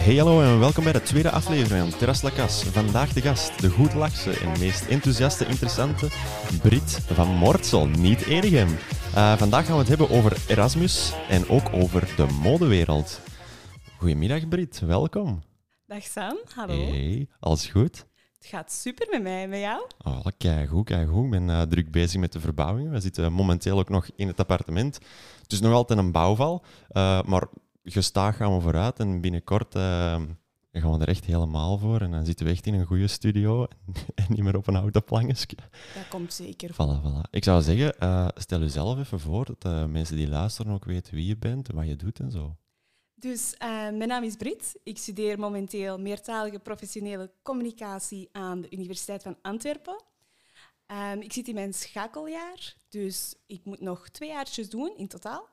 Hey hallo en welkom bij de tweede aflevering van Terras Lacas. Vandaag de gast, de goed en meest enthousiaste, interessante Brit van Mortsel, niet Edegem. Uh, vandaag gaan we het hebben over Erasmus en ook over de modewereld. Goedemiddag Brit, welkom. Dag Sam, hallo. Hey, alles goed? Het gaat super met mij, met jou? Oh, kijk goed. Ik ben uh, druk bezig met de verbouwingen. We zitten momenteel ook nog in het appartement. Het is nog altijd een bouwval, uh, maar gestaag gaan we vooruit en binnenkort uh, gaan we er echt helemaal voor. En dan zitten we echt in een goede studio en niet meer op een houten plankje. Dat komt zeker. Voilà, voilà. Ik zou zeggen, uh, stel jezelf even voor, dat uh, mensen die luisteren ook weten wie je bent, wat je doet en zo. Dus mijn naam is Brit. Ik studeer momenteel meertalige professionele communicatie aan de Universiteit van Antwerpen. Um, ik zit in mijn schakeljaar, dus ik moet nog twee jaartjes doen in totaal.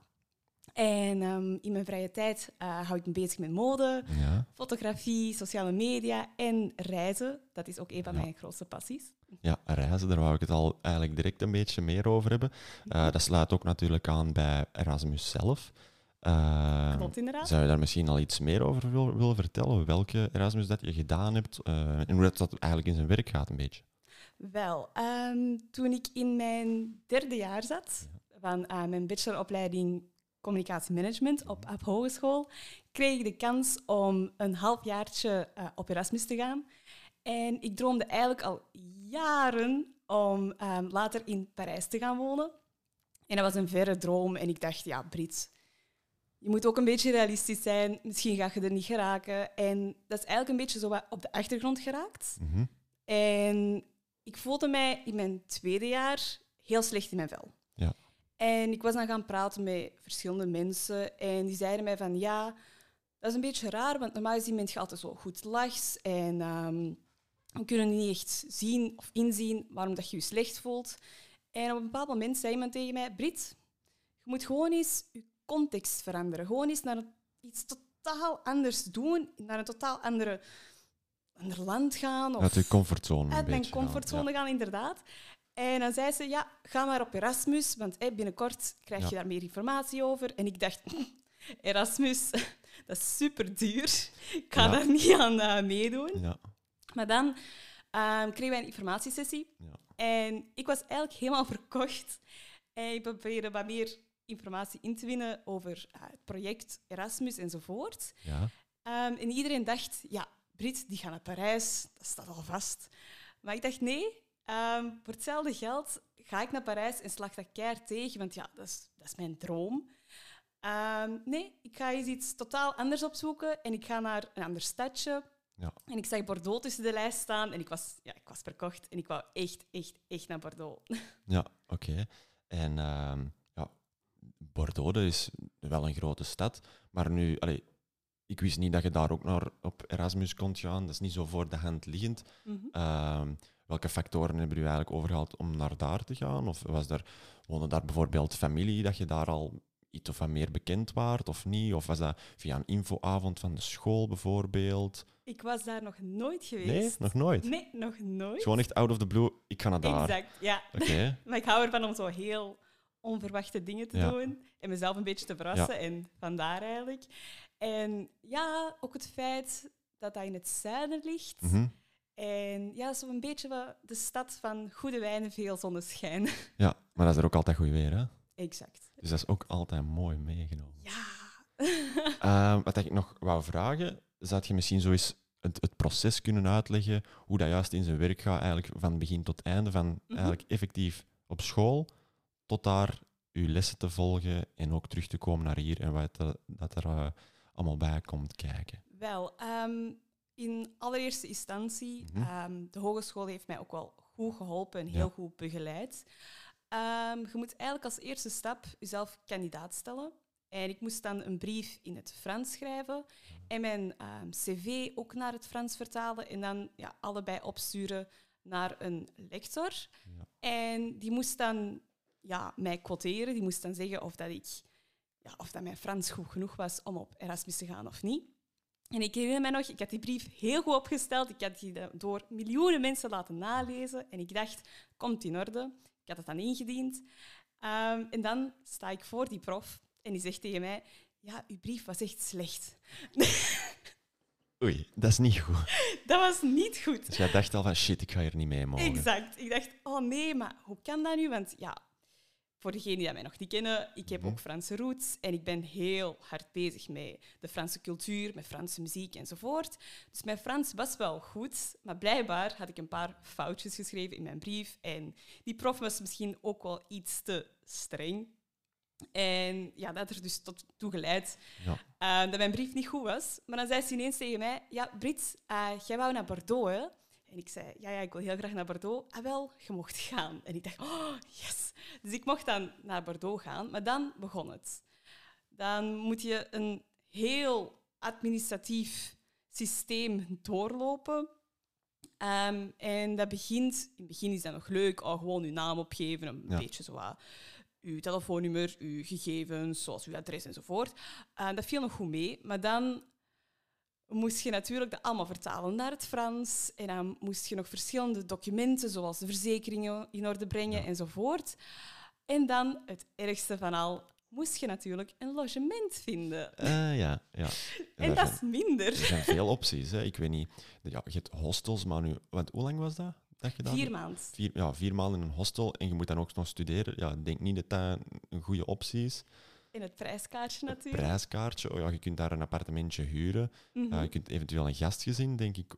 En um, in mijn vrije tijd uh, hou ik me bezig met mode, ja. fotografie, sociale media en reizen. Dat is ook een van ja. mijn grootste passies. Ja, reizen, daar wou ik het al eigenlijk direct een beetje meer over hebben. Uh, dat sluit ook natuurlijk aan bij Erasmus zelf. Uh, Klopt inderdaad. Zou je daar misschien al iets meer over willen, willen vertellen? Welke Erasmus dat je gedaan hebt en hoe dat, dat eigenlijk in zijn werk gaat een beetje? Wel, um, toen ik in mijn derde jaar zat van mijn bacheloropleiding communicatiemanagement op, op hogeschool, kreeg ik de kans om een halfjaartje uh, op Erasmus te gaan. En ik droomde eigenlijk al jaren om um, later in Parijs te gaan wonen. En dat was een verre droom. En ik dacht, ja, Brits, je moet ook een beetje realistisch zijn. Misschien ga je er niet geraken. En dat is eigenlijk een beetje zo wat op de achtergrond geraakt. Mm -hmm. En ik voelde mij in mijn tweede jaar heel slecht in mijn vel. En ik was dan gaan praten met verschillende mensen en die zeiden mij van ja, dat is een beetje raar, want normaal gezien ben je altijd zo goed lachs en um, we kunnen niet echt zien of inzien waarom dat je je slecht voelt. En op een bepaald moment zei iemand tegen mij, Brit, je moet gewoon eens je context veranderen. Gewoon eens naar iets totaal anders doen, naar een totaal andere, ander land gaan. Of uit je comfortzone. Uit mijn comfortzone ja. gaan, inderdaad. En dan zei ze, ja, ga maar op Erasmus, want binnenkort krijg je ja. daar meer informatie over. En ik dacht, Erasmus, dat is super duur. Ik ga ja. daar niet aan uh, meedoen. Ja. Maar dan um, kregen wij een informatiesessie. En ik was eigenlijk helemaal verkocht. En ik probeerde wat meer informatie in te winnen over uh, het project Erasmus enzovoort. Ja. Um, en iedereen dacht, ja, Brit, die gaan naar Parijs, dat staat al vast. Maar ik dacht, nee, Um, voor hetzelfde geld ga ik naar Parijs en slag dat keihard tegen, want ja, dat is, dat is mijn droom. Um, nee, ik ga eens iets totaal anders opzoeken en ik ga naar een ander stadje. Ja. En ik zag Bordeaux tussen de lijst staan en ik was, ja, ik was verkocht en ik wou echt, echt, echt naar Bordeaux. Ja, oké. Okay. En uh, ja, Bordeaux is wel een grote stad, maar nu, allee, ik wist niet dat je daar ook naar op Erasmus kon gaan. Dat is niet zo voor de hand liggend. Mm -hmm. uh, welke factoren hebben u eigenlijk overgehaald om naar daar te gaan? Of was er, woonde daar bijvoorbeeld familie, dat je daar al iets of wat meer bekend waart of niet? Of was dat via een infoavond van de school bijvoorbeeld? Ik was daar nog nooit geweest. Nee, nog nooit? Nee, nog nooit. Gewoon echt out of the blue, ik ga naar daar. Exact, ja. Okay. maar ik hou ervan om zo heel onverwachte dingen te ja. doen en mezelf een beetje te verrassen. Ja. En vandaar eigenlijk. En ja, ook het feit dat dat in het zuiden ligt. Mm -hmm. En ja, zo een beetje wat de stad van goede wijn en veel zonneschijn. Ja, maar dat is er ook altijd goed weer, hè? Exact. Dus dat is ook altijd mooi meegenomen. Ja. uh, wat ik nog wou vragen, zou je misschien zo eens het, het, proces kunnen uitleggen, hoe dat juist in zijn werk gaat, eigenlijk van begin tot einde, van mm -hmm. eigenlijk effectief op school tot daar uw lessen te volgen en ook terug te komen naar hier en wat er, dat er uh, allemaal bij komt kijken? Wel, um, in allereerste instantie, Mhm. mm -hmm. um, de hogeschool heeft mij ook wel goed geholpen en heel Ja. goed begeleid. Um, je moet eigenlijk als eerste stap jezelf kandidaat stellen. En ik moest dan een brief in het Frans schrijven en mijn um, cv ook naar het Frans vertalen en dan ja, allebei opsturen naar een lector. Ja. En die moest dan ja, mij quoteren, die moest dan zeggen of dat, ik, ja, of dat mijn Frans goed genoeg was om op Erasmus te gaan of niet. En ik herinner me nog, ik had die brief heel goed opgesteld. Ik had die door miljoenen mensen laten nalezen. En ik dacht, komt in orde. Ik had het dan ingediend. Um, en dan sta ik voor die prof en die zegt tegen mij, ja, uw brief was echt slecht. Oei, dat is niet goed. Dat was niet goed. Dus jij dacht al van shit, ik ga hier niet mee mogen. Exact. Ik dacht, oh nee, maar hoe kan dat nu? Want ja, voor degenen die mij nog niet kennen, ik heb Mhm. ook Franse roots en ik ben heel hard bezig met de Franse cultuur, met Franse muziek enzovoort. Dus mijn Frans was wel goed, maar blijkbaar had ik een paar foutjes geschreven in mijn brief en die prof was misschien ook wel iets te streng. En ja, dat er dus tot toe geleid Ja. eh, dat mijn brief niet goed was. Maar dan zei ze ineens tegen mij, ja, Brit, eh, jij wou naar Bordeaux, hè? En ik zei, ja, ja, ik wil heel graag naar Bordeaux. Ah, wel, je mocht gaan. En ik dacht, oh, yes. Dus ik mocht dan naar Bordeaux gaan, maar dan begon het. Dan moet je een heel administratief systeem doorlopen. Ehm, en dat begint, in het begin is dat nog leuk, oh, gewoon uw naam opgeven, een Ja. beetje zo wat, uw telefoonnummer, uw gegevens, zoals uw adres enzovoort. Eh, dat viel nog goed mee, maar dan moest je natuurlijk dat allemaal vertalen naar het Frans. En dan moest je nog verschillende documenten, zoals de verzekeringen, in orde brengen Ja. enzovoort. En dan, het ergste van al, moest je natuurlijk een logement vinden. Eh, ja, ja. En dat zijn, is minder. er zijn veel opties. Hè. Ik weet niet. Ja, je hebt hostels, maar nu... Want hoe lang was dat? dat je dat Vier maanden. Vier, ja, vier maanden in een hostel en je moet dan ook nog studeren. Ja, ik denk niet dat dat een goede optie is. En het prijskaartje natuurlijk. prijskaartje. Oh, ja, je kunt daar een appartementje huren. Mhm. Eh, je kunt eventueel een gastgezin, denk ik.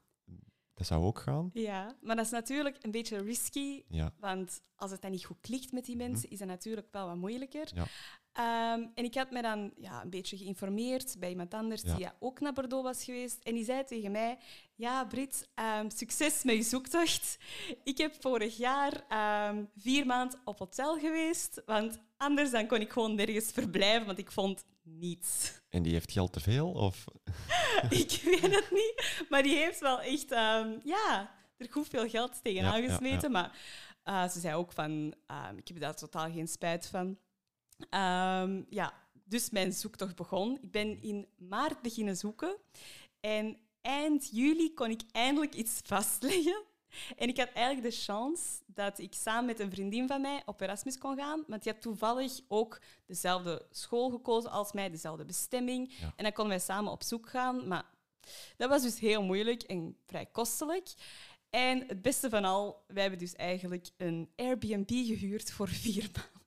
Dat zou ook gaan. Ja, maar dat is natuurlijk een beetje risky. Ja, Want als het dan niet goed klikt met die mensen, is dat natuurlijk wel wat moeilijker. Mhm. Ja. Ehm, en ik had me dan ja, een beetje geïnformeerd bij iemand anders Ja. die ja, ook naar Bordeaux was geweest. En die zei tegen mij, ja Brit, ehm, succes met je zoektocht. Ik heb vorig jaar ehm, vier maanden op hotel geweest, want anders dan kon ik gewoon nergens verblijven, want ik vond niets. en die heeft geld te veel? Of... ik weet het niet, maar die heeft wel echt, ehm, ja, er goed veel geld tegenaan Ja, gesmeten. ja. Maar eh, ze zei ook van, ehm, ik heb daar totaal geen spijt van. Ehm, ja, dus mijn zoektocht begon. Ik ben in maart beginnen zoeken en eind juli kon ik eindelijk iets vastleggen. En ik had eigenlijk de chance dat ik samen met een vriendin van mij op Erasmus kon gaan, want die had toevallig ook dezelfde school gekozen als mij, dezelfde bestemming. Ja. En dan konden wij samen op zoek gaan, maar dat was dus heel moeilijk en vrij kostelijk. En het beste van al, wij hebben dus eigenlijk een Airbnb gehuurd voor vier maanden.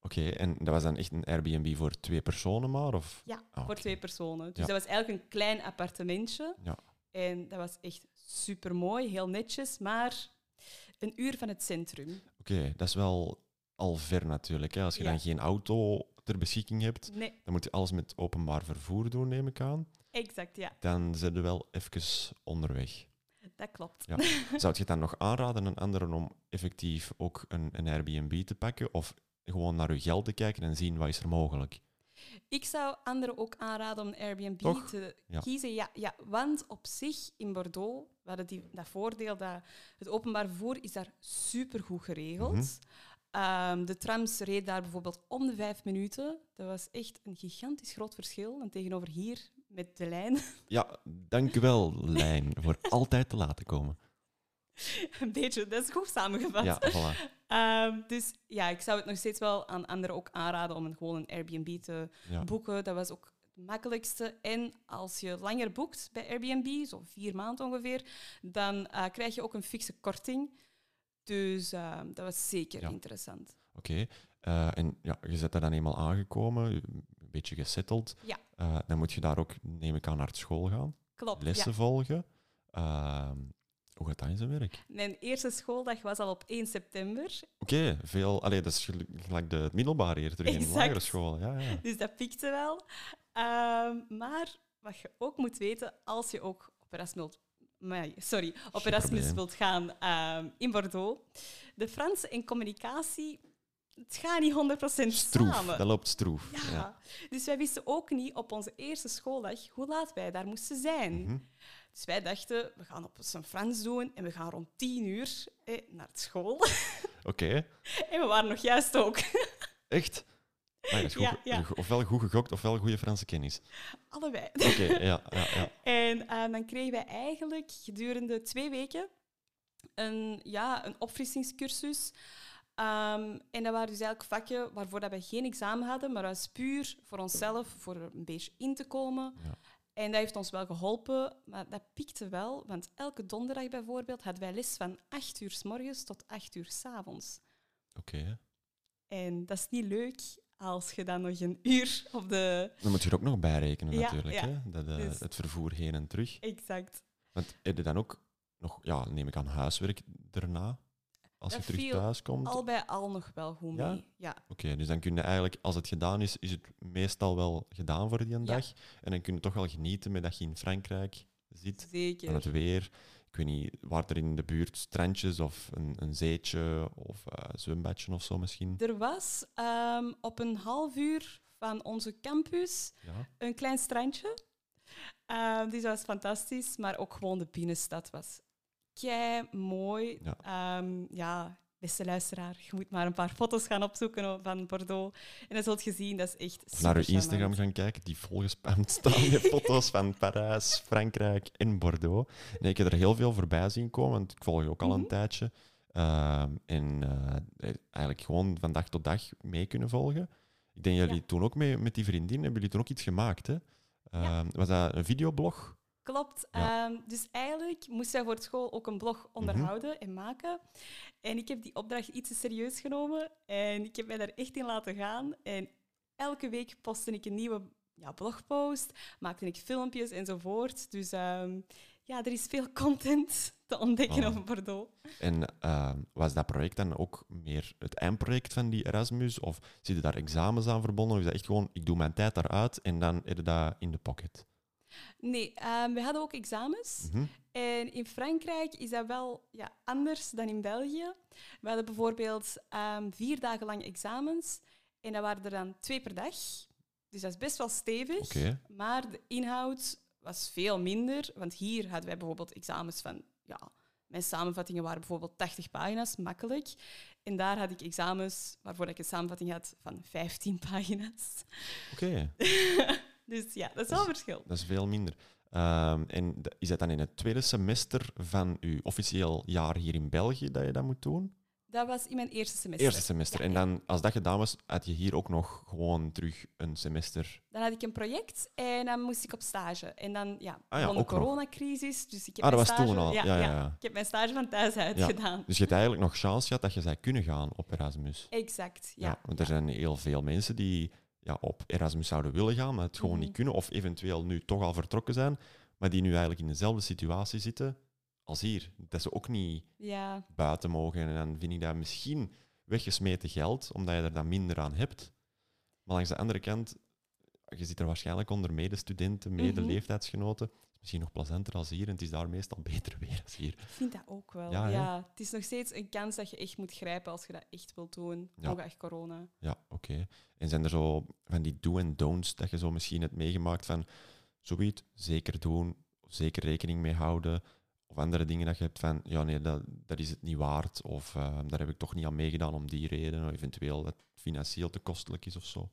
Oké, en dat was dan echt een Airbnb voor twee personen maar? Of... Ja, Ah, voor twee personen. Dus Ja. dat was eigenlijk een klein appartementje. Ja. En dat was echt super mooi, heel netjes, maar een uur van het centrum. Oké, dat is wel al ver natuurlijk. Hè. Als je Ja. dan geen auto ter beschikking hebt, Nee, dan moet je alles met openbaar vervoer doen, neem ik aan. exact, ja, Dan zit je wel even onderweg. dat klopt. Ja. Zou je het dan nog aanraden aan anderen om effectief ook een, een Airbnb te pakken? Of gewoon naar je geld te kijken en zien wat is er mogelijk? Ik zou anderen ook aanraden om Airbnb Toch? te Ja. kiezen. Ja, ja, want op zich in Bordeaux, we hadden die, dat voordeel dat het openbaar vervoer is daar supergoed geregeld. Mhm. Ehm, de trams reden daar bijvoorbeeld om de vijf minuten. Dat was echt een gigantisch groot verschil. En tegenover hier met de lijn, Ja, dank u wel, Lijn, voor altijd te laten komen. een beetje, dat is goed samengevat. Ja, voilà. Ehm, dus ja, ik zou het nog steeds wel aan anderen ook aanraden om een, gewoon een Airbnb te Ja. boeken. Dat was ook het makkelijkste. En als je langer boekt bij Airbnb, zo vier maanden ongeveer, dan eh, krijg je ook een fikse korting. Dus eh, dat was zeker Ja. interessant. Oké. Eh, en ja, je bent daar dan eenmaal aangekomen, een beetje gesetteld. Ja. Eh, dan moet je daar ook, neem ik aan, naar school gaan, Klopt. lessen Ja. volgen. Hoe gaat dat in zijn werk? Mijn eerste schooldag was al op 1 september. Oké, veel. Allee, dat is gel- gelijk de middelbare hier terug in de Exact. lagere school. Ja, ja. Dus dat pikte wel. Ehm, maar wat je ook moet weten, als je ook op Erasmus, sorry, op Erasmus wilt gaan ehm, in Bordeaux, de Franse en communicatie, het gaat niet 100% Stroef, samen. dat loopt stroef. Ja. Ja. Dus wij wisten ook niet op onze eerste schooldag hoe laat wij daar moesten zijn. Mhm. Dus wij dachten, we gaan op zijn Frans doen en we gaan rond tien uur eh, naar school. Oké, en we waren nog juist ook. echt? Ah, dat is goed, Ja, ja. Ofwel goed gegokt, ofwel goede Franse kennis. Allebei. Oké, ja, ja, ja. En eh, dan kregen wij eigenlijk gedurende twee weken een, ja, een opfrissingscursus. Ehm, en dat waren dus eigenlijk vakken waarvoor dat wij geen examen hadden, maar dat was puur voor onszelf, voor een beetje in te komen. Ja. En dat heeft ons wel geholpen, maar dat piekte wel. Want elke donderdag bijvoorbeeld hadden wij les van 8 uur s morgens tot 8 uur s avonds. Oké. En dat is niet leuk als je dan nog een uur op de... Dan moet je er ook nog bij rekenen Ja, natuurlijk, ja. hè? Dat, eh, Dus- het vervoer heen en terug. Exact. Want heb je dan ook nog, ja, neem ik aan huiswerk daarna? Als Dat je terug thuis komt? Al bij al nog wel goed Ja? mee. Ja, Oké, dus dan kun je eigenlijk, als het gedaan is, is het meestal wel gedaan voor die dag. En dan kun je toch wel genieten met dat je in Frankrijk zit, zeker. van het weer. Ik weet niet, waar er in de buurt strandjes of een, een zeetje of eh zwembadje of zo misschien? Er was ehm, op een half uur van onze campus Ja. een klein strandje. Dus dat was fantastisch, maar ook gewoon de binnenstad was kei mooi. Ja. Ja. ja, beste luisteraar, je moet maar een paar foto's gaan opzoeken van Bordeaux. En dan zult je zien, dat is echt naar uw. Instagram gaan kijken, die volgespamd staan met foto's van Parijs, Frankrijk en Bordeaux. Nee, ik heb er heel veel voorbij zien komen, want ik volg je ook al een Mhm. tijdje. Ehm, en eh, eigenlijk gewoon van dag tot dag mee kunnen volgen. Ik denk dat jullie Ja. toen ook mee, met die vriendin, hebben jullie toen ook iets gemaakt, hè? Ehm, Was dat een videoblog? Klopt. Ja. Ehm, dus eigenlijk moest zij voor school ook een blog onderhouden en maken. En ik heb die opdracht iets te serieus genomen en ik heb mij daar echt in laten gaan. En elke week postte ik een nieuwe ja, blogpost, maakte ik filmpjes enzovoort. Dus ehm, ja, er is veel content te ontdekken Oh. over Bordeaux. En ehm, was dat project dan ook meer het eindproject van die Erasmus? Of zitten daar examens aan verbonden? Of is dat echt gewoon, ik doe mijn tijd daaruit en dan heb je dat in de pocket? Nee, ehm, we hadden ook examens. Mhm. En in Frankrijk is dat wel ja, anders dan in België. We hadden bijvoorbeeld ehm, vier dagen lang examens. En dat waren er dan twee per dag. Dus dat is best wel stevig. Maar de inhoud was veel minder. Want hier hadden wij bijvoorbeeld examens van... Ja, mijn samenvattingen waren bijvoorbeeld 80 pagina's, makkelijk. En daar had ik examens waarvoor ik een samenvatting had van 15 pagina's. Oké. Dus ja, dat is wel een verschil. Dat is veel minder. Ehm, en is dat dan in het tweede semester van uw officieel jaar hier in België dat je dat moet doen? Dat was in mijn eerste semester. Eerste semester. Ja, en dan, als dat gedaan was, had je hier ook nog gewoon terug een semester. Dan had ik een project en dan moest ik op stage. En dan ja, Ah ja, de nog. coronacrisis. Dus ik heb Ah, dat mijn was stage, toen al. Ja, ja, ja. Ik heb mijn stage van thuis uit Ja. gedaan. Dus je hebt eigenlijk nog chance gehad dat je zou kunnen gaan op Erasmus. Exact, ja. want er zijn heel veel mensen die ja, op Erasmus zouden willen gaan, maar het gewoon Mhm. niet kunnen. Of eventueel nu toch al vertrokken zijn, maar die nu eigenlijk in dezelfde situatie zitten als hier. Dat ze ook niet Ja, buiten mogen. En dan vind ik dat misschien weggesmeten geld, omdat je er dan minder aan hebt. Maar langs de andere kant, je zit er waarschijnlijk onder medestudenten, medeleeftijdsgenoten. Misschien nog plezanter als hier en het is daar meestal beter weer als hier. ik vind dat ook wel. Ja, het is nog steeds een kans dat je echt moet grijpen als je dat echt wilt doen. Ja. Ongeacht corona. Ja, oké. En zijn er zo van die do en don'ts dat je zo misschien hebt meegemaakt van zoiets zeker doen, zeker rekening mee houden, of andere dingen dat je hebt van ja nee, dat, dat is het niet waard, of eh, daar heb ik toch niet aan meegedaan om die reden, of eventueel dat het financieel te kostelijk is of zo.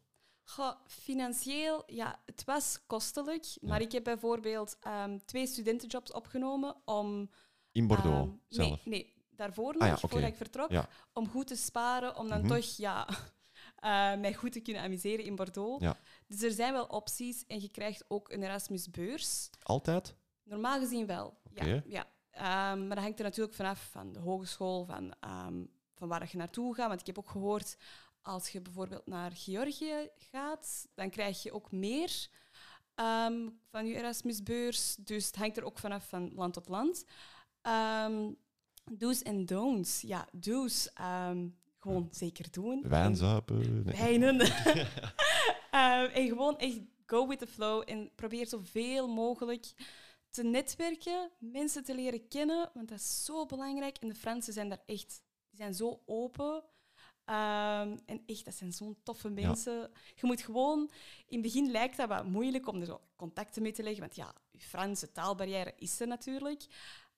Goh, financieel, ja, het was kostelijk. Ja. Maar ik heb bijvoorbeeld ehm, twee studentenjobs opgenomen om... In Bordeaux ehm, zelf. Nee, nee, daarvoor nog, Ah ja, oké. voordat ik vertrok. Ja. Om goed te sparen, om dan Mhm. toch ja, eh, mij goed te kunnen amuseren in Bordeaux. Dus er zijn wel opties en je krijgt ook een Erasmus-beurs. Altijd? Normaal gezien wel. Ja, ja. Ehm, maar dat hangt er natuurlijk vanaf van de hogeschool, van, van waar je naartoe gaat. Want ik heb ook gehoord, als je bijvoorbeeld naar Georgië gaat, dan krijg je ook meer ehm, van je Erasmusbeurs. Dus het hangt er ook vanaf van land tot land. Ehm, do's en don'ts. Ja, do's. ehm, gewoon zeker doen. Wijn En zuipen? Nee. wijnen. En gewoon echt go with the flow en probeer zoveel mogelijk te netwerken, mensen te leren kennen, want dat is zo belangrijk. En de Fransen zijn daar echt, die zijn zo open. Ehm, en echt, dat zijn zo'n toffe mensen. Je moet gewoon, in het begin lijkt dat wat moeilijk om er zo contacten mee te leggen, want ja, je Franse taalbarrière is er natuurlijk.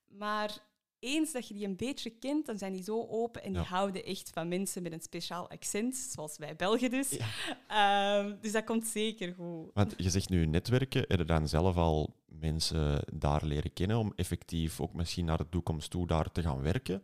Maar eens dat je die een beetje kent, dan zijn die zo open en die Ja. houden echt van mensen met een speciaal accent, zoals wij Belgen dus. Ja. Ehm, dus dat komt zeker goed. Want je zegt nu netwerken, je dan zelf al mensen daar leren kennen om effectief ook misschien naar de toekomst toe daar te gaan werken?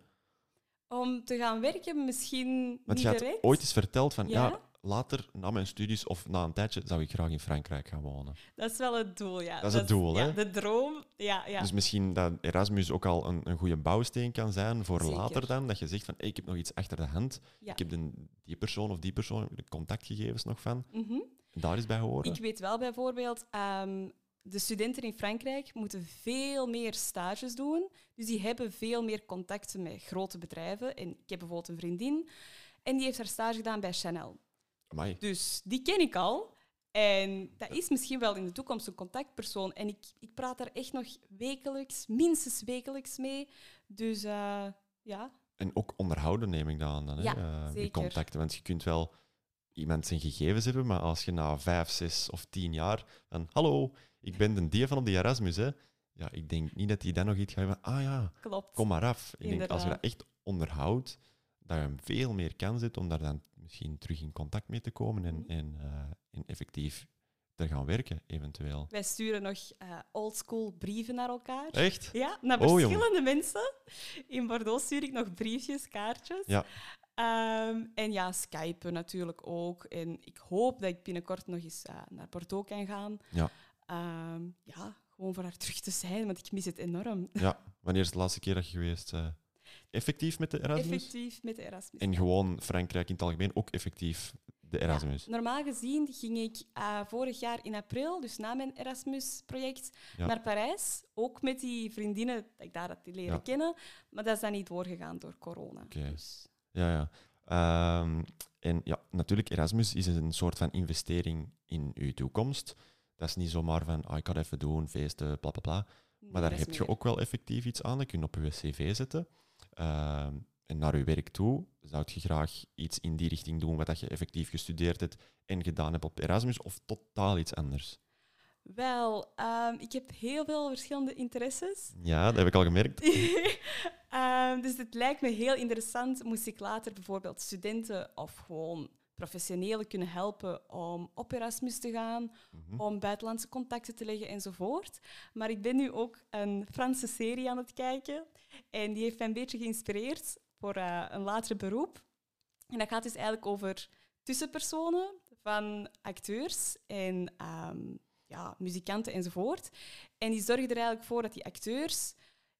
Om te gaan werken, misschien Want niet je had direct. ooit eens verteld van, ja. Ja. later, na mijn studies of na een tijdje, zou ik graag in Frankrijk gaan wonen. Dat is wel het doel, ja. Dat is het doel, hè? De droom, ja. ja. Dus misschien dat Erasmus ook al een, een goede bouwsteen kan zijn voor Zeker. later dan. Dat je zegt van, hey, ik heb nog iets achter de hand. Ja. Ik heb de, die persoon of die persoon, de contactgegevens nog van. Mhm. Daar is bij horen. Ik weet wel bijvoorbeeld, ehm, de studenten in Frankrijk moeten veel meer stages doen. Dus die hebben veel meer contacten met grote bedrijven. En ik heb bijvoorbeeld een vriendin en die heeft haar stage gedaan bij Chanel. Amai. Dus die ken ik al. En dat is misschien wel in de toekomst een contactpersoon. En ik, ik praat daar echt nog wekelijks, minstens wekelijks mee. Dus eh, ja, En ook onderhouden neem ik dat aan dan, hè? Ja, eh, die contacten. Want je kunt wel iemand zijn gegevens hebben, maar als je na vijf, zes of tien jaar van hallo, ik ben de die van op die Erasmus, hè. Ja, ik denk niet dat die dan nog iets gaat hebben. Ah ja, klopt. kom maar af. Ik denk, als je dat echt onderhoudt, dat je veel meer kans hebt om daar dan misschien terug in contact mee te komen en, Mhm. en, eh, en effectief te gaan werken, eventueel. Wij sturen nog eh oldschool brieven naar elkaar. Echt? Ja, naar Oh, verschillende mensen. In Bordeaux stuur ik nog briefjes, kaartjes. Ja. Ehm, en ja, Skypen natuurlijk ook. En ik hoop dat ik binnenkort nog eens eh, naar Bordeaux kan gaan. Ja. Ehm, ja, gewoon voor haar terug te zijn, want ik mis het enorm. Ja. Wanneer is de laatste keer dat je geweest eh effectief met de Erasmus? Effectief met de Erasmus. En gewoon Frankrijk in het algemeen ook effectief de Erasmus. Ja, normaal gezien ging ik eh, vorig jaar in april, dus na mijn Erasmus-project, Ja. naar Parijs. Ook met die vriendinnen dat ik daar had leren Ja. kennen. Maar dat is dan niet doorgegaan door corona. Oké. Dus, Ja, ja. Ehm, en ja, natuurlijk, Erasmus is een soort van investering in uw toekomst. Dat is niet zomaar van, ah, ik het even doen, feesten, bla bla bla. Maar daar heb je ook wel effectief iets aan. Dat kun je op je cv zetten. Ehm, en naar je werk toe zou je graag iets in die richting doen wat dat je effectief gestudeerd hebt en gedaan hebt op Erasmus, of totaal iets anders. Wel, ehm, ik heb heel veel verschillende interesses. Ja, dat heb ik al gemerkt. Ehm, dus het lijkt me heel interessant, moest ik later bijvoorbeeld studenten of gewoon professionelen kunnen helpen om op Erasmus te gaan, Mhm. om buitenlandse contacten te leggen enzovoort. Maar ik ben nu ook een Franse serie aan het kijken en die heeft mij een beetje geïnspireerd voor eh, een later beroep. En dat gaat dus eigenlijk over tussenpersonen van acteurs en ehm, ja, muzikanten enzovoort. En die zorgen er eigenlijk voor dat die acteurs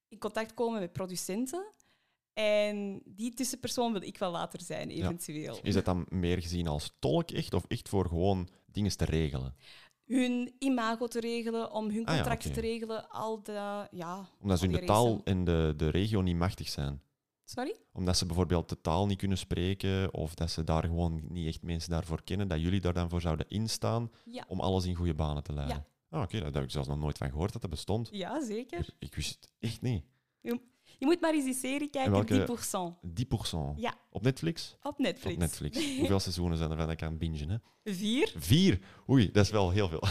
in contact komen met producenten. En die tussenpersoon wil ik wel later zijn, eventueel. Is dat dan meer gezien als tolk echt, of echt voor gewoon dingen te regelen? Hun imago te regelen, om hun Ah ja, oké. te regelen, al de... Ja, Omdat ze die de taal en de, de regio niet machtig zijn. Sorry? Omdat ze bijvoorbeeld de taal niet kunnen spreken, of dat ze daar gewoon niet echt mensen daarvoor kennen, dat jullie daar dan voor zouden instaan Ja. om alles in goede banen te leiden. Ja. Ah, Oké, daar heb ik zelfs nog nooit van gehoord dat dat bestond. Ja, zeker. Ik wist het echt niet. Je moet maar eens die serie kijken, welke- 10%. 10%. Ja, Op Netflix? op Netflix. Op Netflix. Hoeveel seizoenen zijn er van dat ik kan bingen? Hè? Vier. Vier? Oei, dat is wel heel veel.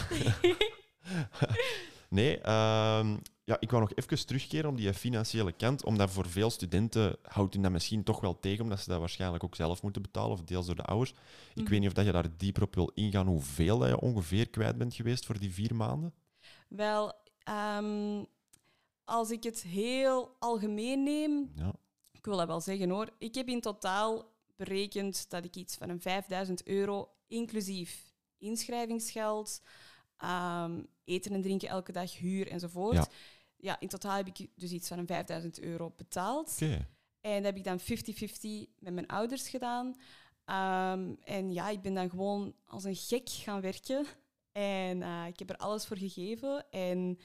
nee, ehm, ja, ik wou nog even terugkeren op die financiële kant, omdat voor veel studenten houdt hun dat misschien toch wel tegen, omdat ze dat waarschijnlijk ook zelf moeten betalen, of deels door de ouders. Ik Mhm. weet niet of dat je daar dieper op wil ingaan, hoeveel dat je ongeveer kwijt bent geweest voor die vier maanden. Wel, ehm, als ik het heel algemeen neem, Ja, ik wil dat wel zeggen hoor, ik heb in totaal berekend dat ik iets van een 5000 euro, inclusief inschrijvingsgeld, ehm, eten en drinken elke dag, huur enzovoort. Ja. Ja. in totaal heb ik dus iets van een 5000 euro betaald. oké. En dat heb ik dan 50-50 met mijn ouders gedaan. Ehm, en ja, ik ben dan gewoon als een gek gaan werken. En eh, ik heb er alles voor gegeven. En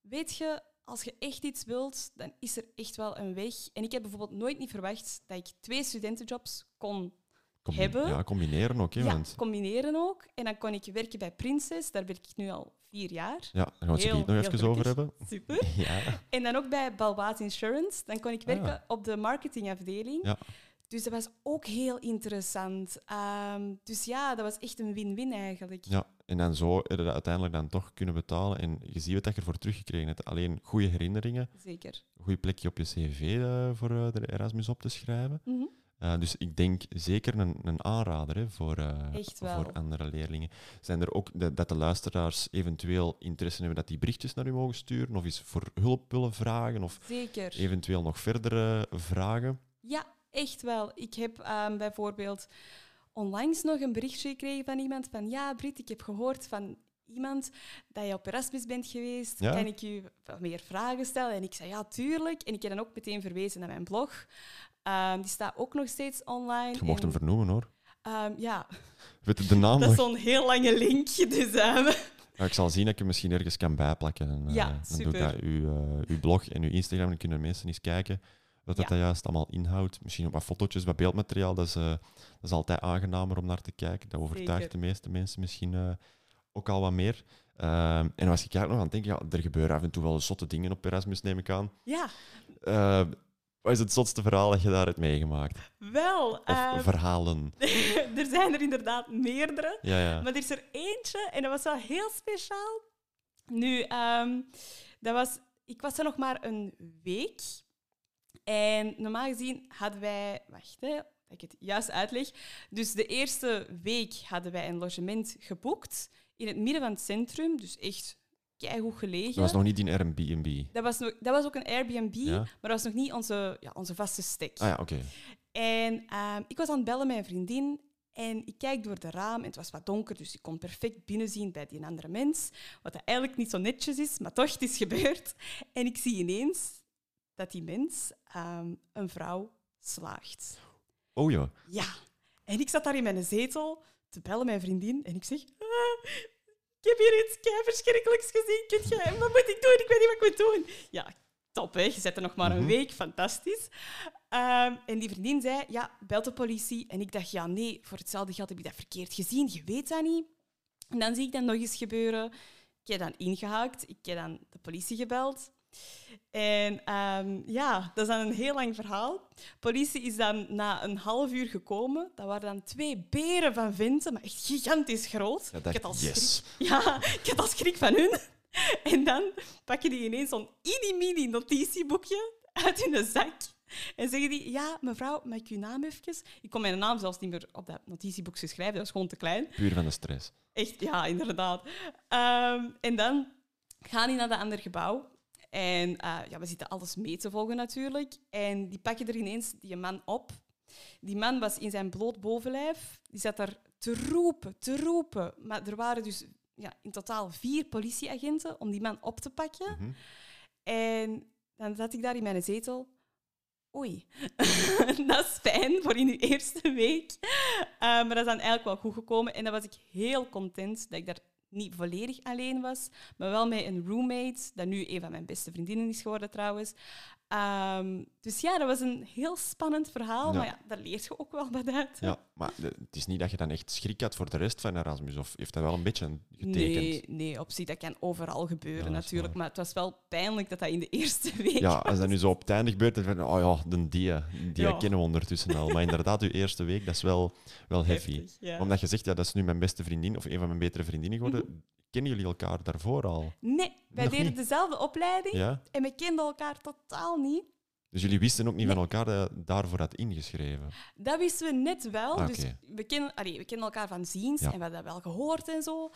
weet je, als je echt iets wilt, dan is er echt wel een weg. En ik heb bijvoorbeeld nooit niet verwacht dat ik twee studentenjobs kon Combi- Hebben. Ja, combineren ook, hè, ja, want combineren ook. En dan kon ik werken bij Princess. Daar werk ik nu al vier jaar. ja, daar gaan we het Heel, nog even over hebben. Super. Ja, En dan ook bij Balbaat Insurance. Dan kon ik werken Ah. op de marketingafdeling. Ja. Dus dat was ook heel interessant. Ehm, dus ja, dat was echt een win-win eigenlijk. ja, en dan zo dat uiteindelijk dan toch kunnen betalen en je ziet wat dat je ervoor teruggekregen hebt. Alleen goede herinneringen, Zeker. een goed plekje op je cv eh, voor eh, de Erasmus op te schrijven. Mhm. Uh, dus ik denk zeker een, een aanrader hè, voor, uh, wel. voor andere leerlingen. Zijn er ook de, dat de luisteraars eventueel interesse hebben dat die berichtjes naar u mogen sturen? Of eens voor hulp willen vragen? Of Zeker. eventueel nog verdere vragen? Ja, echt wel. Ik heb ehm, bijvoorbeeld onlangs nog een berichtje gekregen van iemand van ja, Brit, ik heb gehoord van iemand dat je op Erasmus bent geweest. Ja. Kan ik je wat meer vragen stellen? En ik zei ja, tuurlijk. En ik heb dan ook meteen verwezen naar mijn blog. Ehm, die staat ook nog steeds online. Je mocht hem En, vernoemen hoor. ehm, ja, Weet je de naam dat is zo'n heel lange link. Dus Ja, ik zal zien dat ik hem misschien ergens kan bijplakken. En, eh, Ja, dan doe ik super. dat uw, eh, uw blog en uw Instagram. Dan kunnen mensen eens kijken wat dat, Ja. dat juist allemaal inhoudt. Misschien ook wat fotootjes, wat beeldmateriaal. Dat is, eh, dat is altijd aangenamer om naar te kijken. Dat overtuigt Zeker. de meeste mensen misschien ook al wat meer. En als ik eigenlijk nog aan het denken, ja, er gebeuren af en toe wel zotte dingen op Erasmus, neem ik aan. ja, wat is het zotste verhaal dat je daar hebt meegemaakt? wel. Of ehm, verhalen? er zijn er inderdaad meerdere. Ja, ja. Maar er is er eentje en dat was wel heel speciaal. Nu, ehm, dat was, ik was er nog maar een week. En normaal gezien hadden wij... Wacht, hè, dat ik het juist uitleg. Dus de eerste week hadden wij een logement geboekt in het midden van het centrum. Dus echt keigoed gelegen. Dat was nog niet in Airbnb. dat, was nog, dat was ook een Airbnb, Ja? maar dat was nog niet onze, ja, onze vaste stek. Ah ja, oké. En ehm, ik was aan het bellen met een vriendin en ik kijk door de raam en het was wat donker, dus ik kon perfect binnenzien bij die andere mens. Wat dat eigenlijk niet zo netjes is, maar toch, het is gebeurd. En ik zie ineens dat die mens ehm, een vrouw slaagt. Oh ja. Ja. En ik zat daar in mijn zetel te bellen een vriendin en ik zeg... "Ah, ik heb hier iets verschrikkelijks gezien. Kunt jij, wat moet ik doen? Ik weet niet wat ik moet doen. Ja, top, hè? Je zit er nog maar een Mhm. week. Fantastisch. Ehm, en die vriendin zei, ja, bel de politie. En ik dacht, ja, nee, voor hetzelfde geld heb ik dat verkeerd gezien. Je weet dat niet. En dan zie ik dat nog eens gebeuren. Ik heb dan ingehaakt. Ik heb dan de politie gebeld. En ehm, ja, dat is dan een heel lang verhaal. Politie is dan na een half uur gekomen. Dat waren dan twee beren van venten, maar echt gigantisch groot. Ja, ik had al schrik. yes. Ja, ik had al schrik van hun. En dan pakken die ineens zo'n mini-mini notitieboekje uit hun zak. En zeggen die, ja, mevrouw, mag ik uw naam even? Ik kon mijn naam zelfs niet meer op dat notitieboekje schrijven, dat was gewoon te klein. Puur van de stress. Echt, ja, inderdaad. Ehm, en dan gaan die naar dat andere gebouw. En eh, ja, we zitten alles mee te volgen natuurlijk. En die pakken er ineens die man op. Die man was in zijn bloot bovenlijf. Die zat daar te roepen, te roepen. Maar er waren dus ja, in totaal vier politieagenten om die man op te pakken. Mhm. En dan zat ik daar in mijn zetel. Oei, dat is fijn voor in uw eerste week. Eh, maar dat is dan eigenlijk wel goed gekomen. En dan was ik heel content dat ik daar niet volledig alleen was, maar wel met een roommate, dat nu een van mijn beste vriendinnen is geworden trouwens. Ehm, dus ja, dat was een heel spannend verhaal, Ja. maar ja, daar leert je ook wel wat uit. Ja, maar de- het is niet dat je dan echt schrik had voor de rest van Erasmus, of heeft dat wel een beetje getekend? Nee, nee, op zich, dat kan overal gebeuren Ja, dat natuurlijk. Maar het was wel pijnlijk dat dat in de eerste week Ja, als dat nu zo op het einde gebeurt, dan van, oh ja, de die, die Ja. kennen we ondertussen al. Maar inderdaad, uw eerste week, dat is wel, wel heavy. Heftig. Omdat je zegt, ja, dat is nu mijn beste vriendin, of een van mijn betere vriendinnen geworden. Kennen jullie elkaar daarvoor al? Nee, wij Nog deden niet? dezelfde opleiding Ja? en we kenden elkaar totaal niet. Dus jullie wisten ook niet Nee. van elkaar dat je daarvoor had ingeschreven? Dat wisten we net wel. Ah, Dus we kennen, allee, we kennen elkaar van ziens Ja. en we hadden dat wel gehoord en zo.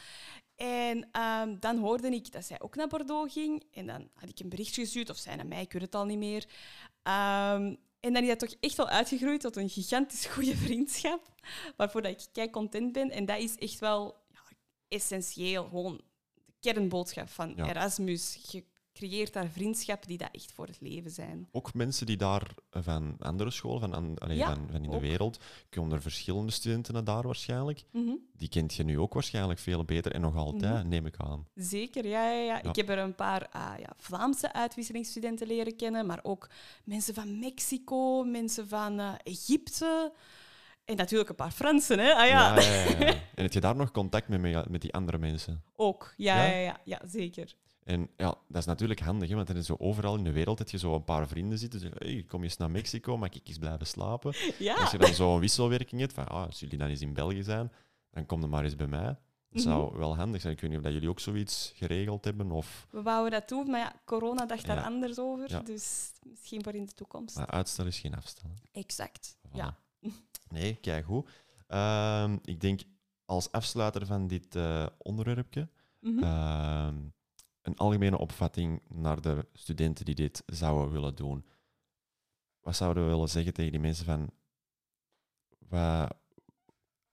En ehm, dan hoorde ik dat zij ook naar Bordeaux ging. En dan had ik een berichtje gestuurd, of zij naar mij, ik weet het al niet meer. Ehm, en dan is dat toch echt wel uitgegroeid tot een gigantisch goede vriendschap, waarvoor dat ik kei content ben. En dat is echt wel essentieel, gewoon de kernboodschap van Ja. Erasmus. Je creëert daar vriendschappen die dat echt voor het leven zijn. Ook mensen die daar van andere scholen, van, an- allee, Ja, van, van in de ook. wereld, komen er verschillende studenten naar daar waarschijnlijk. Mhm. Die kent je nu ook waarschijnlijk veel beter en nog altijd, neem ik aan. Zeker, ja, ja, ja. Ja. Ik heb er een paar ah, ja, Vlaamse uitwisselingsstudenten leren kennen, maar ook mensen van Mexico, mensen van eh, Egypte en natuurlijk een paar Fransen. Hè? Ah, ja. Ja, ja. En heb je daar nog contact mee, met die andere mensen? Ook, ja, Ja? ja? Ja, zeker. En ja, dat is natuurlijk handig, hè, want dan is zo overal in de wereld dat je zo een paar vrienden zitten. Zeggen, hey, kom eens naar Mexico, mag ik eens blijven slapen? Als je dan zo'n wisselwerking hebt, van ah, als jullie dan eens in België zijn, dan kom dan maar eens bij mij. Dat Mhm. zou wel handig zijn. Ik weet niet of dat jullie ook zoiets geregeld hebben. Of, we wouden dat doen, maar ja, corona dacht daar anders over, dus misschien voor in de toekomst. maar uitstel is geen afstel. hè. Exact, Voilà. ja. Nee, kijk goed. Ehm, ik denk als afsluiter van dit eh onderwerpje Mhm. ehm, een algemene opvatting naar de studenten die dit zouden willen doen. Wat zouden we willen zeggen tegen die mensen van wat,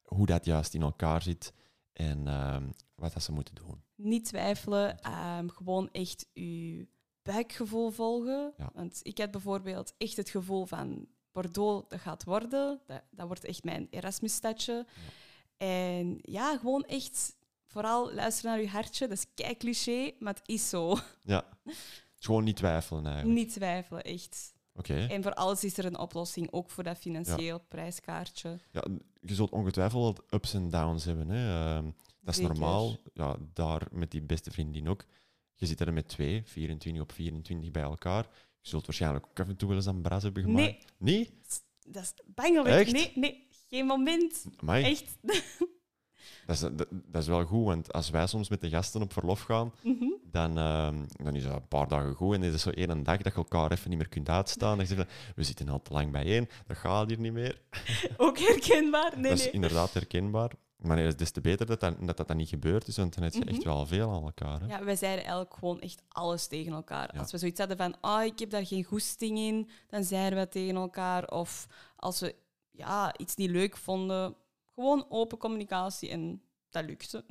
hoe dat juist in elkaar zit en ehm, wat dat ze moeten doen. Niet twijfelen, gewoon echt je buikgevoel volgen. Ja. Want ik had bijvoorbeeld echt het gevoel van Bordeaux, dat gaat worden. Dat, dat wordt echt mijn Erasmus-stadje. En ja, gewoon echt vooral luisteren naar je hartje. Dat is kei cliché, maar het is zo. Ja, gewoon niet twijfelen eigenlijk. Niet twijfelen, echt. Oké. En voor alles is er een oplossing, ook voor dat financieel prijskaartje. Ja, je zult ongetwijfeld wat ups en downs hebben. Hè. Ehm, dat is Zeker. normaal. Ja, daar met die beste vriendin ook. Je zit er met twee, 24 op 24 bij elkaar. Je zult waarschijnlijk ook af en toe wel eens een bras hebben gemaakt. Nee, Nee? dat is bangelijk. Nee, nee, geen moment. Amai. Echt. Dat, is, dat, dat is wel goed, want als wij soms met de gasten op verlof gaan, Mhm. dan, ehm, dan is dat een paar dagen goed. En dan is het zo één dag dat je elkaar even niet meer kunt uitstaan. Dan zeg je we zitten al te lang bijeen, dat gaat hier niet meer. Ook herkenbaar? Nee, dat is nee. inderdaad herkenbaar. Maar het is des te beter dat dat, dat, dat dan niet gebeurd is, want dan heb je echt Mhm. wel veel aan elkaar. Hè? Ja, wij zeiden eigenlijk gewoon echt alles tegen elkaar. Ja. Als we zoiets hadden van, ah, ik heb daar geen goesting in, dan zeiden we tegen elkaar. Of als we ja, iets niet leuk vonden, gewoon open communicatie en dat lukte.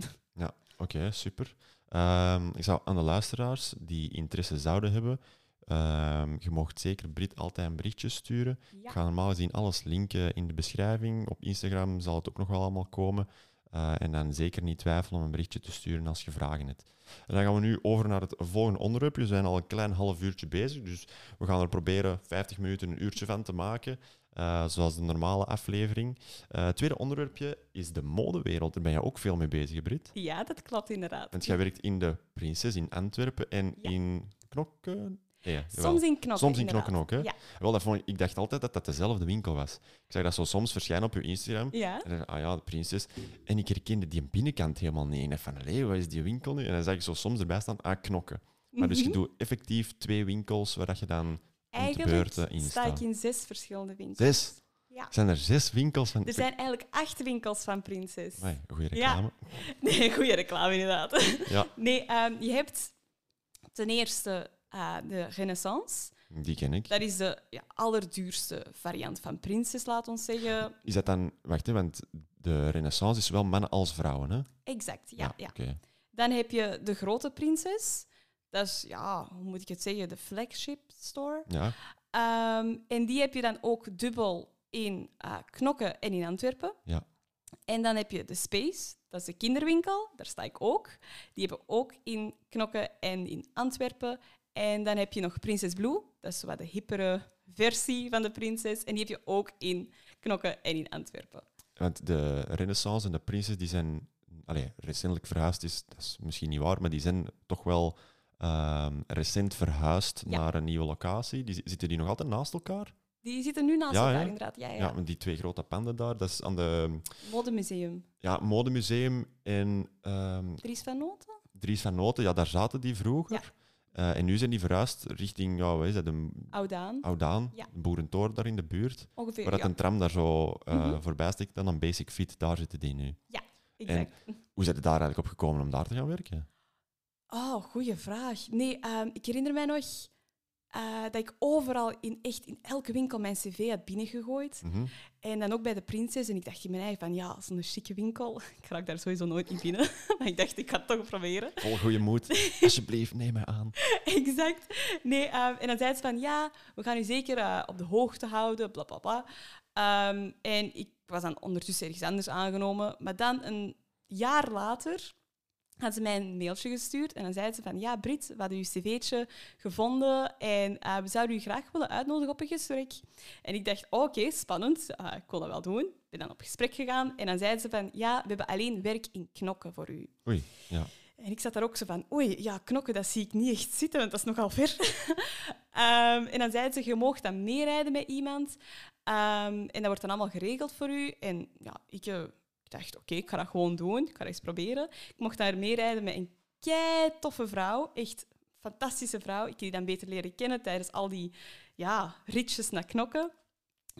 Oké, super. Ehm, ik zou aan de luisteraars die interesse zouden hebben, ehm, je mocht zeker Brit altijd een berichtje sturen. Ik ga normaal gezien alles linken in de beschrijving. Op Instagram zal het ook nog wel allemaal komen. Eh, en dan zeker niet twijfelen om een berichtje te sturen als je vragen hebt. En dan gaan we nu over naar het volgende onderwerp. We zijn al een klein half uurtje bezig, dus we gaan er proberen 50 minuten, een uurtje van te maken. eh, zoals de normale aflevering. Eh, het tweede onderwerpje is de modewereld. Daar ben je ook veel mee bezig, Brit. Ja, dat klopt inderdaad. Want jij werkt in de Prinses in Antwerpen en Ja. in Knokken. Ja. Soms in knokken. Soms in. Knokken ook, hè? Ja. Wel, dat vond ik, ik dacht altijd dat dat dezelfde winkel was. Ik zag dat zo soms verschijnen op je Instagram. Ja. En dan, ah ja, de prinses. En ik herkende die binnenkant helemaal niet. En van, allee, wat is die winkel nu? En dan zag ik zo soms erbij staan, ah, knokken. Maar dus je Mhm. doet effectief twee winkels waar dat je dan... Eigenlijk beurten in sta ik in zes verschillende winkels. Zes? Ja. Zijn er zes winkels van... Er zijn eigenlijk acht winkels van Prinses. Goeie Ja. reclame. Nee, goede reclame inderdaad. Ja. Nee, ehm, je hebt ten eerste eh, de Renaissance. Die ken ik. Dat is de ja, allerduurste variant van Prinses, laat ons zeggen. Is dat dan... Wacht, hè, want de renaissance is zowel mannen als vrouwen, hè? Exact, ja. ja. Oké. Dan heb je de grote Prinses. Dat is, ja, hoe moet ik het zeggen, de flagship store. Ja. Ehm, en die heb je dan ook dubbel in eh, Knokken en in Antwerpen. Ja. En dan heb je de Space, dat is de kinderwinkel, daar sta ik ook. Die hebben ook in Knokken en in Antwerpen. En dan heb je nog Princess Blue, dat is wat de hippere versie van de prinses. En die heb je ook in Knokken en in Antwerpen. Want de renaissance en de prinses, die zijn... Allee, recentelijk verhuisd is, dat is misschien niet waar, maar die zijn toch wel ehm, recent verhuisd Ja. naar een nieuwe locatie. Die, zitten die nog altijd naast elkaar? Die zitten nu naast Ja, elkaar, inderdaad. Ja, ja. Ja, die twee grote panden daar, dat is aan de Modemuseum. ja, Modemuseum en ehm Dries van Noten? Dries van Noten. Ja, daar zaten die vroeger. Eh, en nu zijn die verhuisd richting, ja, wat is dat, de Oudaan. Oudaan, Ja. Boerentoren daar in de buurt. Ongeveer, Waar dat ja. een tram daar zo eh, Mhm. voorbij stikt, dan een Basic Fit, daar zitten die nu. Exact. Hoe zijn je daar eigenlijk op gekomen om daar te gaan werken? Oh, goeie vraag. Nee, ehm, ik herinner mij nog eh, dat ik overal in echt in elke winkel mijn cv had binnengegooid. Mhm. En dan ook bij de Prinses. En ik dacht in mijn eigen van, ja, zo'n chique winkel. Ik raak daar sowieso nooit niet binnen. maar ik dacht, ik ga het toch proberen. Vol goede moed. Alsjeblieft, neem mij aan. exact. Nee, ehm, en dan zei ze van, ja, we gaan u zeker eh, op de hoogte houden, bla bla bla. Ehm, en ik was dan ondertussen ergens anders aangenomen. Maar dan een jaar later had ze mij een mailtje gestuurd en dan zei ze van, ja, Brit, we hadden uw cv'tje gevonden en eh, we zouden u graag willen uitnodigen op een gesprek. En ik dacht, oké, spannend, eh, ik kon dat wel doen. Ik ben dan op gesprek gegaan en dan zei ze van, ja, we hebben alleen werk in knokken voor u. Oei, ja. En ik zat daar ook zo van, oei, ja, knokken, dat zie ik niet echt zitten, want dat is nogal ver. Ehm, en dan zei ze, je mag dan meerijden met iemand. Ehm, en dat wordt dan allemaal geregeld voor u. En ja, ik, eh, ik dacht, oké, ik ga dat gewoon doen. Ik ga dat eens proberen. Ik mocht daar meerijden met een kei toffe vrouw. Echt fantastische vrouw. Ik heb die dan beter leren kennen tijdens al die ja, ritjes naar knokken.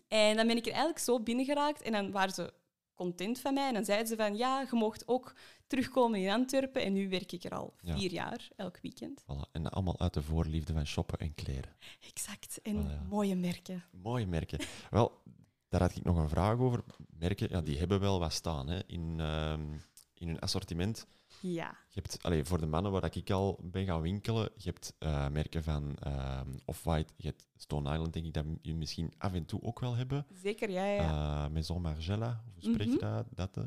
En dan ben ik er eigenlijk zo binnengeraakt. En dan waren ze content van mij. En dan zeiden ze van, ja, je mocht ook terugkomen in Antwerpen. En nu werk ik er al Ja. vier jaar, elk weekend. Voilà. En allemaal uit de voorliefde van shoppen en kleren. Exact. En ja. mooie merken. Mooie merken. Wel, daar had ik nog een vraag over. Merken, ja, die hebben wel wat staan hè, in, ehm, in hun assortiment. Ja. Je hebt, allee, voor de mannen waar ik al ben gaan winkelen, je hebt eh, merken van ehm, Off-White, je hebt Stone Island, denk ik dat je misschien af en toe ook wel hebben. Zeker, ja. ja. Eh, Maison Margiela, hoe spreek je Mhm. dat? dat eh?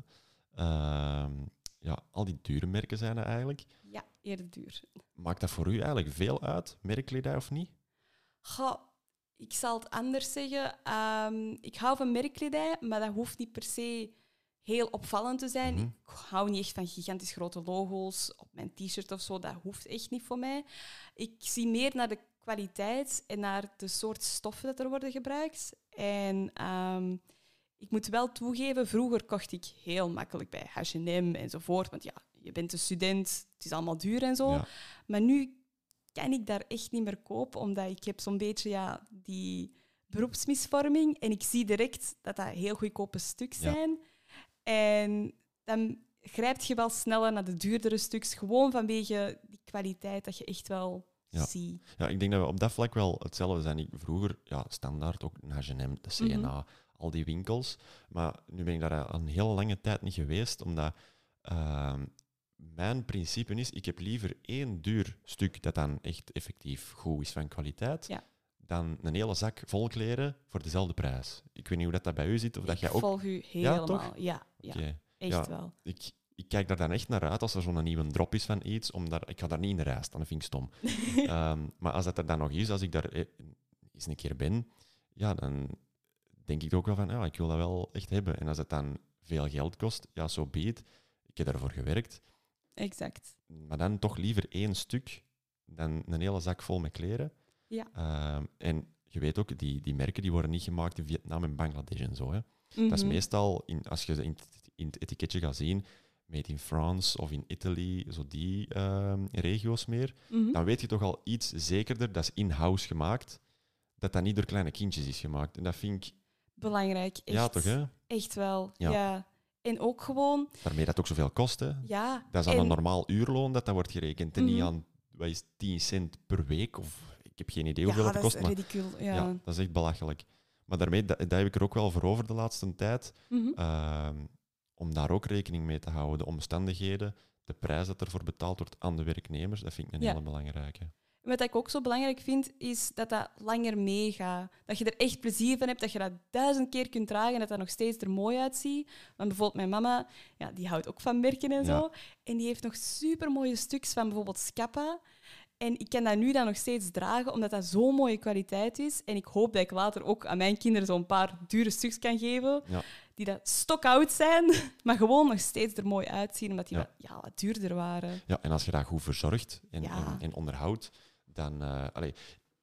Ehm, ja, al die dure merken zijn er eigenlijk. ja, eerder duur. Maakt dat voor u eigenlijk veel uit, merkkledij of niet? Goh, ik zal het anders zeggen. Ehm, ik hou van merkkledij, maar dat hoeft niet per se heel opvallend te zijn. Mhm. Ik hou niet echt van gigantisch grote logo's op mijn t-shirt of zo. Dat hoeft echt niet voor mij. Ik zie meer naar de kwaliteit en naar de soort stoffen dat er worden gebruikt. En ehm, ik moet wel toegeven, vroeger kocht ik heel makkelijk bij H&M enzovoort. Want ja, je bent een student, het is allemaal duur en zo. Ja. Maar nu kan ik daar echt niet meer kopen, omdat ik heb zo'n beetje ja, die beroepsmisvorming en ik zie direct dat dat heel goedkope stuks Ja. zijn. En dan grijpt je wel sneller naar de duurdere stuks, gewoon vanwege die kwaliteit dat je echt wel Ja. ziet. Ja, ik denk dat we op dat vlak wel hetzelfde zijn. Ik, vroeger, ja, standaard ook een H&M, de CNA, Mhm. al die winkels. Maar nu ben ik daar al een hele lange tijd niet geweest, omdat ehm, mijn principe is, ik heb liever één duur stuk dat dan echt effectief goed is van kwaliteit, Ja. dan een hele zak vol kleren voor dezelfde prijs. Ik weet niet hoe dat, dat bij u zit, of dat ik jij ook... volg u Ja, helemaal. toch? Ja, ja, echt Ja. wel. Ik, ik kijk daar dan echt naar uit als er zo'n nieuwe drop is van iets. Omdat, ik ga daar niet in de rij staan, dat vind ik stom. Ehm, maar als dat er dan nog is, als ik daar eh, eens een keer ben, ja, dan denk ik ook wel van, ja, ik wil dat wel echt hebben. En als het dan veel geld kost, ja, zo so be it. Ik heb daarvoor gewerkt. Exact. Maar dan toch liever één stuk dan een hele zak vol met kleren. Ja. Ehm, en je weet ook, die, die merken die worden niet gemaakt in Vietnam en Bangladesh en zo. Hè. Dat is Mhm. meestal, in, als je in, het- in het etiketje gaat zien, made in France of in Italy, zo die ehm, regio's meer, Mhm. dan weet je toch al iets zekerder, dat is in-house gemaakt, dat dat niet door kleine kindjes is gemaakt. En dat vind ik, Belangrijk. Echt, ja toch, hè? Echt wel. Ja. Ja. En ook gewoon, Daarmee dat ook zoveel kost, hè? ja. Dat is aan een en- normaal uurloon dat dat wordt gerekend en niet Mhm. aan, wat is het, 10 cent per week, of ik heb geen idee Ja, hoeveel het dat kost, is maar ridicul. Ja. ja. dat is echt belachelijk. Maar daarmee, dat, dat heb ik er ook wel voor over de laatste tijd, Mhm. Ehm, om daar ook rekening mee te houden. De omstandigheden, de prijs dat ervoor betaald wordt aan de werknemers, dat vind ik een Ja. hele belangrijke. Wat ik ook zo belangrijk vind, is dat dat langer meegaat. Dat je er echt plezier van hebt, dat je dat duizend keer kunt dragen en dat dat nog steeds er mooi uitziet. Want bijvoorbeeld mijn mama, ja, die houdt ook van merken en Ja. zo. En die heeft nog super mooie stuks van bijvoorbeeld Scappa. En ik kan dat nu dan nog steeds dragen, omdat dat zo'n mooie kwaliteit is. En ik hoop dat ik later ook aan mijn kinderen zo'n paar dure stuks kan geven, Ja. die dat stokoud zijn, maar gewoon nog steeds er mooi uitzien, omdat die Ja. wat, ja, wat duurder waren. Ja, en als je dat goed verzorgt en, Ja. en, en onderhoudt, dan... eh, allee,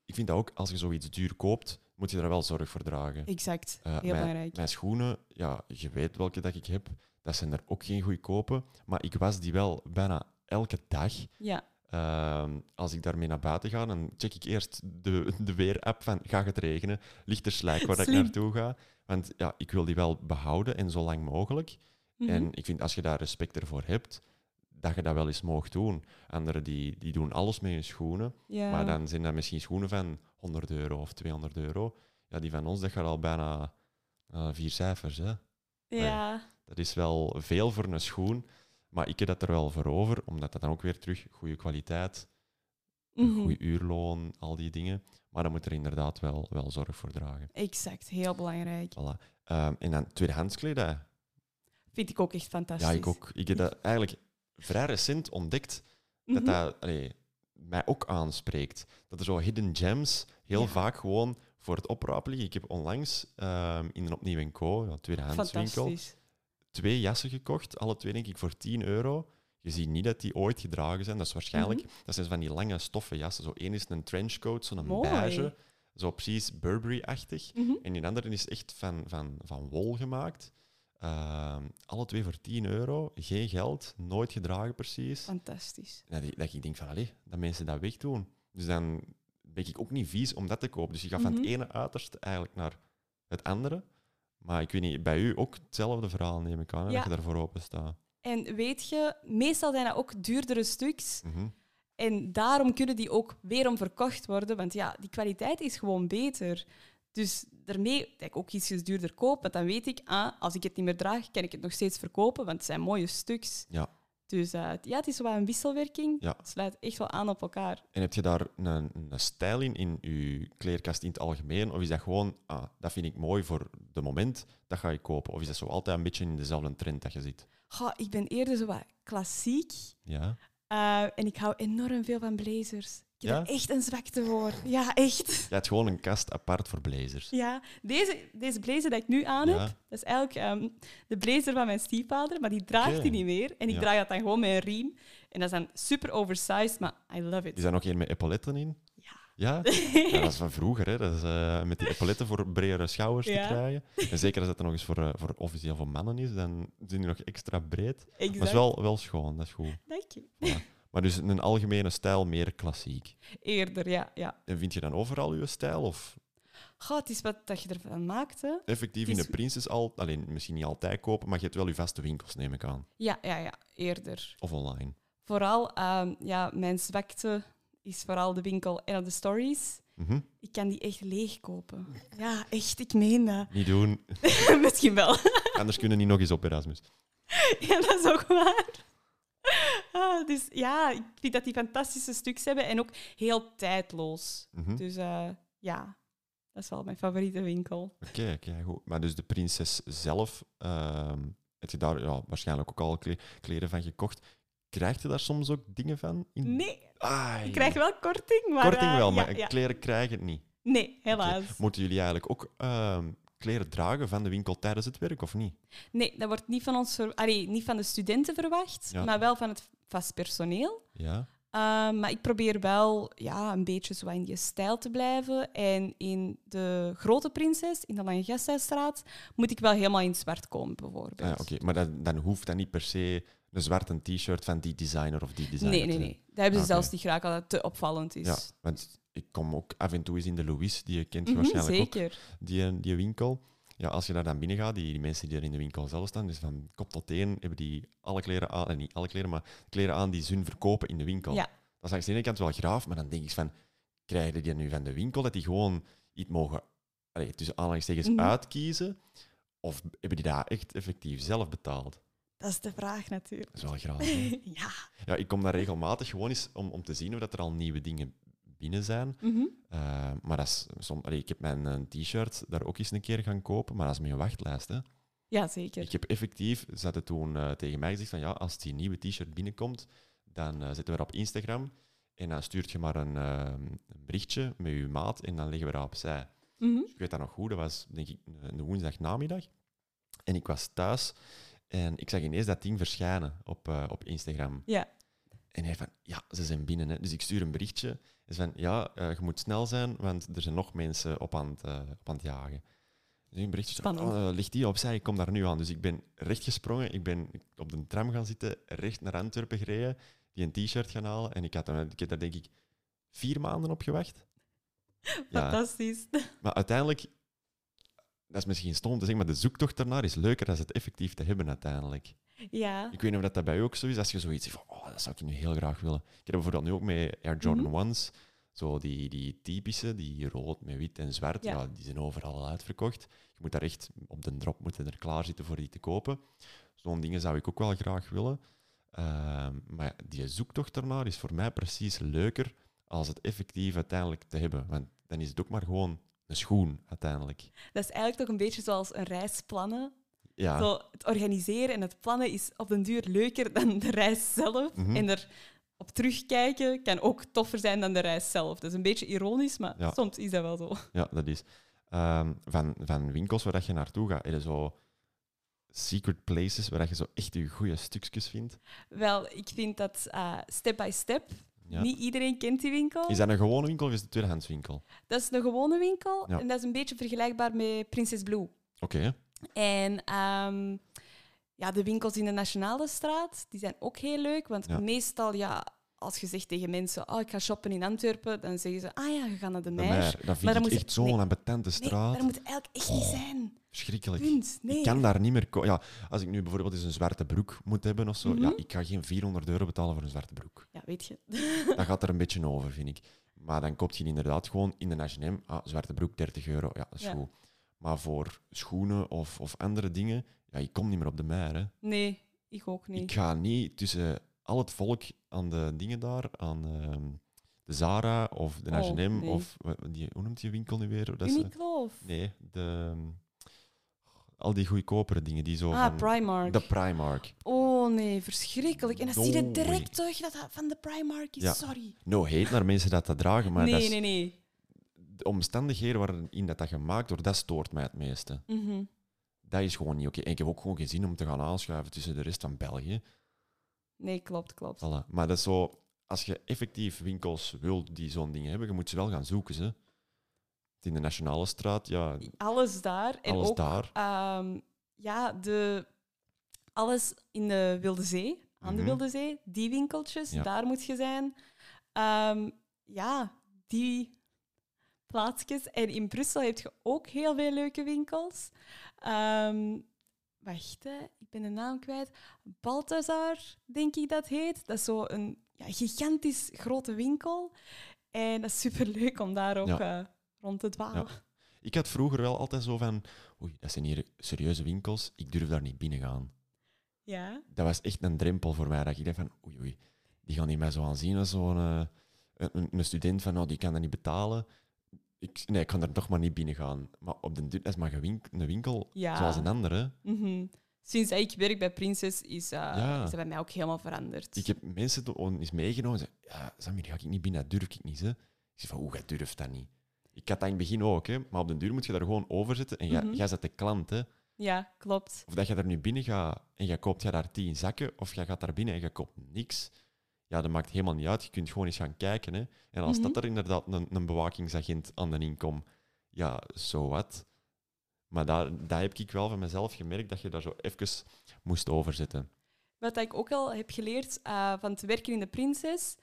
ik vind dat ook, als je zoiets duur koopt, moet je er wel zorg voor dragen. Exact, Eh, heel mijn, belangrijk. Mijn schoenen, ja, je weet welke dat ik heb, dat zijn er ook geen goedkope, maar ik was die wel bijna elke dag. Ja, Ehm, als ik daarmee naar buiten ga, dan check ik eerst de, de weerapp van gaat het regenen, ligt er slijk waar ik naartoe ga. Want ja, ik wil die wel behouden en zo lang mogelijk. Mhm. En ik vind als je daar respect ervoor hebt, dat je dat wel eens mag doen. Anderen die, die doen alles met hun schoenen, ja. maar dan zijn dat misschien schoenen van 100 euro of 200 euro. Ja, die van ons, dat gaat al bijna eh, vier cijfers. Hè. ja. Dat is wel veel voor een schoen, maar ik heb dat er wel voor over, omdat dat dan ook weer terug goede kwaliteit, Mhm. goed uurloon, al die dingen. Maar dan moet er inderdaad wel, wel zorg voor dragen. Exact, heel belangrijk. Voilà. Ehm, en dan tweedehands kledij. Vind ik ook echt fantastisch. Ja, ik ook. Ik heb dat eigenlijk vrij recent ontdekt, dat Mhm. dat allee, mij ook aanspreekt. Dat er zo hidden gems heel Ja. vaak gewoon voor het oprapen liggen. Ik heb onlangs ehm, in een opnieuw Co, een tweedehands winkel, Fantastisch. twee jassen gekocht. Alle twee denk ik voor 10 euro. Je ziet niet dat die ooit gedragen zijn. Dat is waarschijnlijk... Dat zijn van die lange stoffen jassen. Zo één is een trenchcoat, zo'n beige. Zo precies Burberry-achtig. Mhm. En die andere is echt van, van, van wol gemaakt. Ehm, alle twee voor 10 euro. Geen geld. Nooit gedragen precies. Fantastisch. Dat, ik- dat ik denk van, allee, dat mensen dat wegdoen. Dus dan ben ik ook niet vies om dat te kopen. Dus je gaat van het Mhm. ene uiterste eigenlijk naar het andere. Maar ik weet niet, bij u ook hetzelfde verhaal neem ik aan, hè, Ja. dat je daarvoor open staat. En weet je, meestal zijn dat ook duurdere stuks. Mhm. En daarom kunnen die ook weerom verkocht worden. Want ja, die kwaliteit is gewoon beter. Dus daarmee dat ik ook iets duurder koop, want dan weet ik, ah, als ik het niet meer draag, kan ik het nog steeds verkopen, want het zijn mooie stuks. Ja. Dus uh, ja, het is wel een wisselwerking. Ja. Het sluit echt wel aan op elkaar. En heb je daar een, een stijl in, in je kleerkast in het algemeen? Of is dat gewoon, ah, dat vind ik mooi voor de moment, dat ga ik kopen? Of is dat zo altijd een beetje in dezelfde trend dat je ziet? Goh, ik ben eerder zo wat klassiek. Ja. Uh, en ik hou enorm veel van blazers. Ik heb Ja? echt een zwakte voor. Ja, echt. Je hebt gewoon een kast apart voor blazers. Ja, deze, deze blazer dat ik nu aan heb, Ja. dat is eigenlijk ehm, de blazer van mijn stiefvader, maar die draagt hij niet meer. En ik Ja. draag dat dan gewoon met een riem. En dat is dan super oversized, maar I love it. Is daar nog één met epauletten in? Ja. Ja? ja, dat is van vroeger, hè. Dat is eh, met die epauletten voor bredere schouders Ja. te krijgen. En zeker als dat dan nog eens voor, eh, voor officieel voor mannen is, dan zijn die nog extra breed. Maar het Exact. is wel, wel schoon, dat is goed. Dank je. Voilà. Maar dus een algemene stijl, meer klassiek. Eerder, ja. ja. En vind je dan overal je stijl? Of Goh, het is wat dat je ervan maakt, hè. effectief in de Prinses al, alleen misschien niet altijd kopen, maar je hebt wel je vaste winkels, neem ik aan. Ja, ja, ja. Eerder. Of online. Vooral, ehm, ja, mijn zwakte is vooral de winkel en de stories. Mhm. Ik kan die echt leegkopen. Ja, echt, ik meen dat. Niet doen, Misschien wel. anders kunnen die nog eens op Erasmus. Ja, dat is ook waar. Dus ja, ik vind dat die fantastische stuks hebben en ook heel tijdloos. Mhm. Dus eh, ja, dat is wel mijn favoriete winkel. Oké, goed. Maar dus de prinses zelf, ehm, heb je daar ja, waarschijnlijk ook al kle- kleren van gekocht. Krijg je daar soms ook dingen van? In... Nee, Ai. ik krijg wel korting, maar... Korting eh, wel, maar ja. kleren krijgen het niet. Nee, helaas. Moeten jullie eigenlijk ook ehm, kleren dragen van de winkel tijdens het werk, of niet? Nee, dat wordt niet van, ons ver- Allee, niet van de studenten verwacht, Ja. maar wel van het vast personeel. Ja. Uh, maar ik probeer wel ja, een beetje zo in die stijl te blijven. En in de Grote Prinses, in de Lange Gasthuisstraat, moet ik wel helemaal in het zwart komen, bijvoorbeeld. Ah, Oké, maar dan, dan hoeft dat niet per se een zwarte t-shirt van die designer of die designer Nee, nee, nee. Dat hebben ze Oké. zelfs niet graag als het te opvallend is. Ja, want ik kom ook af en toe eens in de Louis, die je kent je Mhm, waarschijnlijk ook. zeker. die, die winkel. Ja, als je daar dan binnen gaat, die, die mensen die er in de winkel zelf staan, dus van kop tot teen hebben die alle kleren aan, en niet alle kleren, maar kleren aan die ze hun verkopen in de winkel. Ja. Dat is langs de ene kant wel graaf, maar dan denk ik van, krijgen die nu van de winkel dat die gewoon iets mogen, allee, tussen aanhalingstekens, Mhm. uitkiezen? Of hebben die dat echt effectief zelf betaald? Dat is de vraag natuurlijk. Dat is wel graaf. ja. ja, ik kom daar regelmatig gewoon eens om, om te zien of dat er al nieuwe dingen binnen zijn. Mhm. Uh, maar dat is, som, allee, ik heb mijn eh, t-shirt daar ook eens een keer gaan kopen, maar dat is een wachtlijst. Hè. Ja, zeker. Ik heb effectief, ze hadden toen eh, tegen mij gezegd van ja, als die nieuwe t-shirt binnenkomt, dan eh, zetten we dat op Instagram en dan stuurt je maar een, eh, een berichtje met je maat en dan leggen we dat opzij. Dus ik weet dat nog goed, dat was denk ik een een woensdagnamiddag. En ik was thuis en ik zag ineens dat ding verschijnen op, eh, op Instagram. Ja. En hij van, ja, ze zijn binnen. Hè. Dus ik stuur een berichtje. Dus van, ja, eh, je moet snel zijn, want er zijn nog mensen op aan het, eh, op aan het jagen. Dus een berichtje, van, oh, ligt die opzij, ik kom daar nu aan. Dus ik ben recht gesprongen, ik ben op de tram gaan zitten, recht naar Antwerpen gereden, die een t-shirt gaan halen. En ik, had, dan- ik heb daar denk ik vier maanden op gewacht. Ja, Fantastisch. maar uiteindelijk, dat is misschien stom te zeggen, maar de zoektocht daarnaar is leuker dan het effectief te hebben uiteindelijk. Ja. Ik weet niet of dat, dat bij u ook zo is, als je zoiets zegt van, oh, dat zou ik nu heel graag willen. Ik heb bijvoorbeeld nu ook met Air Jordan Mhm. Ones, zo die, die typische, die rood met wit en zwart, ja. Ja. die zijn overal al uitverkocht. Je moet daar echt op de drop moeten er klaar zitten voor die te kopen. Zo'n dingen zou ik ook wel graag willen. Ehm, maar die zoektocht ernaar is voor mij precies leuker als het effectief uiteindelijk te hebben. Want dan is het ook maar gewoon een schoen uiteindelijk. Dat is eigenlijk toch een beetje zoals een reis plannen. Ja, Zo, het organiseren en het plannen is op den duur leuker dan de reis zelf. Mhm. En er op terugkijken kan ook toffer zijn dan de reis zelf. Dat is een beetje ironisch, maar Ja. soms is dat wel zo. Ja, dat is. Ehm, van, van winkels waar dat je naartoe gaat, je zo secret places waar dat je zo echt je goede stukjes vindt. Wel, ik vind dat eh, step by step. Ja. Niet iedereen kent die winkel. Is dat een gewone winkel of is het een tweedehandswinkel? Dat is een gewone winkel Ja. en dat is een beetje vergelijkbaar met Princess Blue. Oké. En ehm, ja, de winkels in de Nationale Straat die zijn ook heel leuk. Want Ja. meestal, ja, als je zegt tegen mensen: oh, ik ga shoppen in Antwerpen, dan zeggen ze: Ah ja, je gaat naar de Meijer. Meijer, dat Maar vind dan ik moet echt zo'n nee. ambetante Nee, straat. dat moet eigenlijk echt niet zijn. Verschrikkelijk. Punt. Nee. Ik kan daar niet meer... Ja, als ik nu bijvoorbeeld eens een zwarte broek moet hebben of zo, Mhm. ja, ik ga geen 400 euro betalen voor een zwarte broek. Ja, weet je. Dat gaat er een beetje over, vind ik. Maar dan koop je inderdaad gewoon in de H&M. Ah, zwarte broek, 30 euro. Ja, dat is Ja. goed. Maar voor schoenen of, of andere dingen, ja, je komt niet meer op de mij. Hè. Nee, ik ook niet. Ik ga niet tussen al het volk aan de dingen daar, aan ehm, de Zara of de Oh, H&M nee. of die, hoe noemt die winkel nu weer? Dat is, Uniqlo nee, de, al die goedkopere dingen die zo Ah, van... Primark. De Primark. Oh nee, verschrikkelijk. En dan zie je direct toch dat dat van de Primark is. Ja. Sorry. No hate naar mensen dat dat dragen, maar nee, dat is, nee, nee. de omstandigheden waarin dat, dat gemaakt wordt, dat stoort mij het meeste. Mhm. Dat is gewoon niet oké. En ik heb ook gewoon geen zin om te gaan aanschuiven tussen de rest van België. Nee, klopt, klopt. Voilà. Maar dat is zo, als je effectief winkels wil die zo'n dingen hebben, je moet ze wel gaan zoeken. Ze. In de Nationale Straat, ja, Alles daar. En alles ook, daar. ehm, ja, de, alles in de Wilde Zee, aan de Mhm. Wilde Zee, die winkeltjes, Ja. daar moet je zijn. Ehm, ja, die plaatsjes. En in Brussel heb je ook heel veel leuke winkels. Ehm, wacht, hè, ik ben de naam kwijt. Balthazar, denk ik dat heet. Dat is zo een ja, gigantisch grote winkel. En dat is superleuk om daar ook Ja. eh, rond te dwalen. Ik had vroeger wel altijd zo van, oei, dat zijn hier serieuze winkels, ik durf daar niet binnen gaan. Ja. Dat was echt een drempel voor mij, dat ik dacht van, oei, oei, die gaan die mij zo aanzien als zo'n eh, een, een student van, nou, die kan dat niet betalen. Ik, nee, ik kan er toch maar niet binnen gaan. Maar op den duur, dat is maar een winkel, Ja. zoals een andere. Mhm. Sinds dat ik werk bij Prinses is, Ja. is dat bij mij ook helemaal veranderd. Ik heb mensen eens meegenomen en zeggen, ja, Samir, ga ik niet binnen, dat durf ik niet. Hè. Ik zeg van, hoe, jij durft dat niet? Ik had dat in het begin ook, hè, maar op den duur moet je daar gewoon over zitten en jij, Mhm. jij zet de klant. Hè. Ja, klopt. Of dat je er nu binnen gaat en je koopt daar tien zakken, of je gaat daar binnen en je koopt niks. Ja, dat maakt helemaal niet uit. Je kunt gewoon eens gaan kijken. Hè. En als Mhm. dat er inderdaad een, een bewakingsagent aan de inkom, ja, zo wat. Maar dat, dat heb ik wel van mezelf gemerkt, dat je daar zo even moest overzetten. Wat ik ook al heb geleerd eh, van te werken in de Prinses.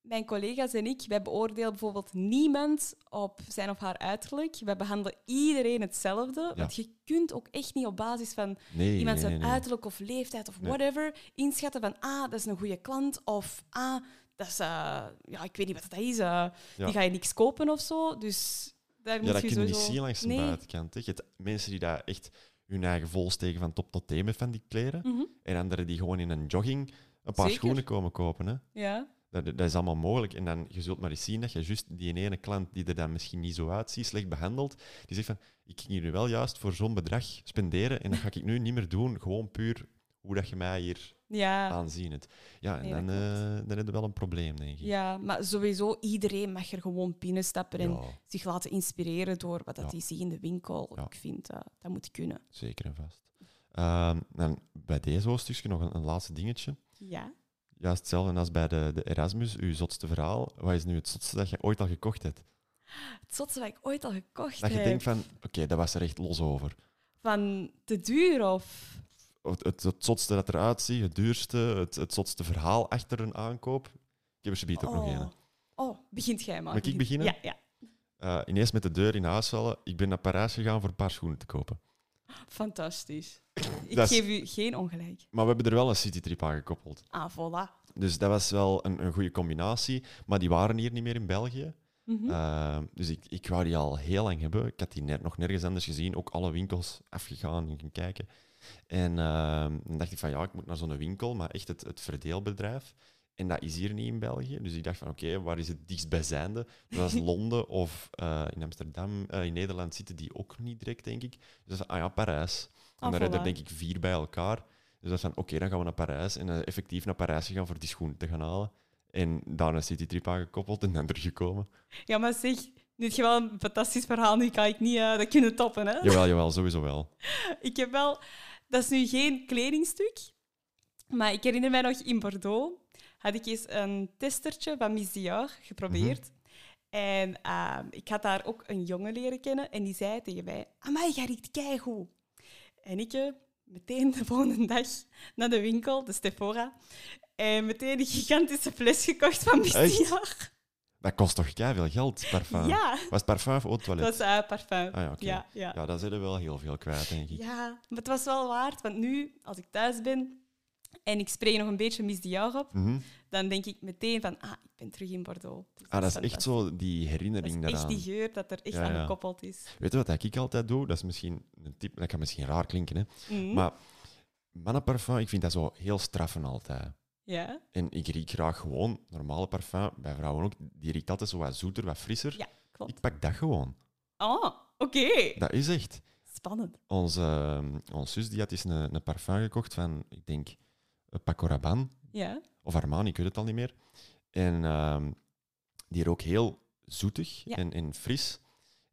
Mijn collega's en ik, wij beoordelen bijvoorbeeld niemand op zijn of haar uiterlijk. Wij behandelen iedereen hetzelfde. Want je kunt ook echt niet op basis van Nee, iemand zijn nee, nee. uiterlijk of leeftijd of whatever inschatten van ah, dat is een goede klant of ah, dat is, eh, ja, ik weet niet wat dat is. eh, Die ga je niks kopen of zo. Dus daar Ja, moet dat je kun je niet zien langs de buitenkant. Hè. Je hebt mensen die daar echt hun eigen vol steken van top tot teen met van die kleren. Mhm. En anderen die gewoon in een jogging een paar Zeker. schoenen komen kopen. Hè. Ja, Dat, dat is allemaal mogelijk. En dan, je zult maar eens zien dat je juist die ene klant die er dan misschien niet zo uitziet, slecht behandelt, die zegt van, ik ging hier nu wel juist voor zo'n bedrag spenderen en dat ga ik nu niet meer doen. Gewoon puur hoe dat je mij hier ja. aanzien het. Ja, en Nee, dat dan, eh, dan heb je wel een probleem, denk ik. Ja, maar sowieso, iedereen mag er gewoon binnenstappen en Ja, zich laten inspireren door wat dat Ja. die zien in de winkel. Ja. Ik vind dat dat moet kunnen. zeker en vast. Ehm, dan bij deze hoofdstukje nog een, een laatste dingetje. Ja. Juist hetzelfde als bij de, de Erasmus, uw zotste verhaal. Wat is nu het zotste dat je ooit al gekocht hebt? Het zotste wat ik ooit al gekocht Dat je heb. denkt van, oké, dat was er echt los over. Van te duur of... Het, het, het zotste dat eruit ziet, het duurste, het, het zotste verhaal achter een aankoop. Ik heb er subiet ook nog oh. een. Oh, begint jij maar. Mag ik beginnen? Ja, ja. Eh, ineens met de deur in huis vallen. Ik ben naar Parijs gegaan voor een paar schoenen te kopen. Fantastisch. Ik Dat is- geef u geen ongelijk. Maar we hebben er wel een citytrip aan gekoppeld. Ah, voilà. Dus dat was wel een, een goede combinatie. Maar die waren hier niet meer in België. Mhm. Uh, dus ik, ik wou die al heel lang hebben. Ik had die net nog nergens anders gezien. Ook alle winkels afgegaan en gaan kijken. En uh, dan dacht ik van ja, ik moet naar zo'n winkel, maar echt het, het verdeelbedrijf. En dat is hier niet in België. Dus ik dacht van oké, waar is het dichtstbijzijnde? Zoals Londen of uh, in Amsterdam, uh, in Nederland zitten die ook niet direct, denk ik. Dus dat is ah ja, Parijs. En Ah, daar hebben voilà. er denk ik vier bij elkaar. Dus dat is van oké, dan gaan we naar Parijs. En uh, effectief naar Parijs gegaan voor die schoenen te gaan halen. En daar een citytrip aangekoppeld en dan teruggekomen. Ja, maar zeg, heb je wel een fantastisch verhaal. Nu kan ik niet eh, dat kunnen toppen, hè? Jawel, jawel, sowieso wel. Ik heb wel... Dat is nu geen kledingstuk, maar ik herinner mij nog in Bordeaux had ik eens een testertje van Miss Dior geprobeerd. En ehm, ik had daar ook een jongen leren kennen en die zei tegen mij, amai, jij riekt keigoed. En ik eh, meteen de volgende dag naar de winkel, de Sephora, en meteen een gigantische fles gekocht van? Dior. Dat kost toch kei veel geld, parfum? Ja, Was het parfum of eau de toilet? dat is eh, parfum. Ah ja, oké. ja, ja. Ja, daar zitten wel heel veel kwijt, denk ik. Ja, maar het was wel waard, want nu, als ik thuis ben, en ik spray nog een beetje Miss Dior op, Mhm. dan denk ik meteen van, ah, ik ben terug in Bordeaux. Dus Ah, dat is echt zo die Dat herinnering is daaraan. echt die geur dat er echt Ja, aan ja. gekoppeld is. Weet je wat ik altijd doe? Dat is misschien een tip, dat kan misschien raar klinken, hè? Mhm. maar mannenparfum, ik vind dat zo heel straffen altijd. Ja, En ik riek graag gewoon normale parfum, bij vrouwen ook, die riekt altijd zo wat zoeter, wat frisser. ja, klopt. Ik pak dat gewoon. Oh, oké. Dat is echt. Spannend. Onze, eh, onze zus die had eens een, een parfum gekocht van, ik denk, Paco Rabanne Ja. of Armani, ik weet het al niet meer. En ehm, die rook heel zoetig Ja. en, en fris.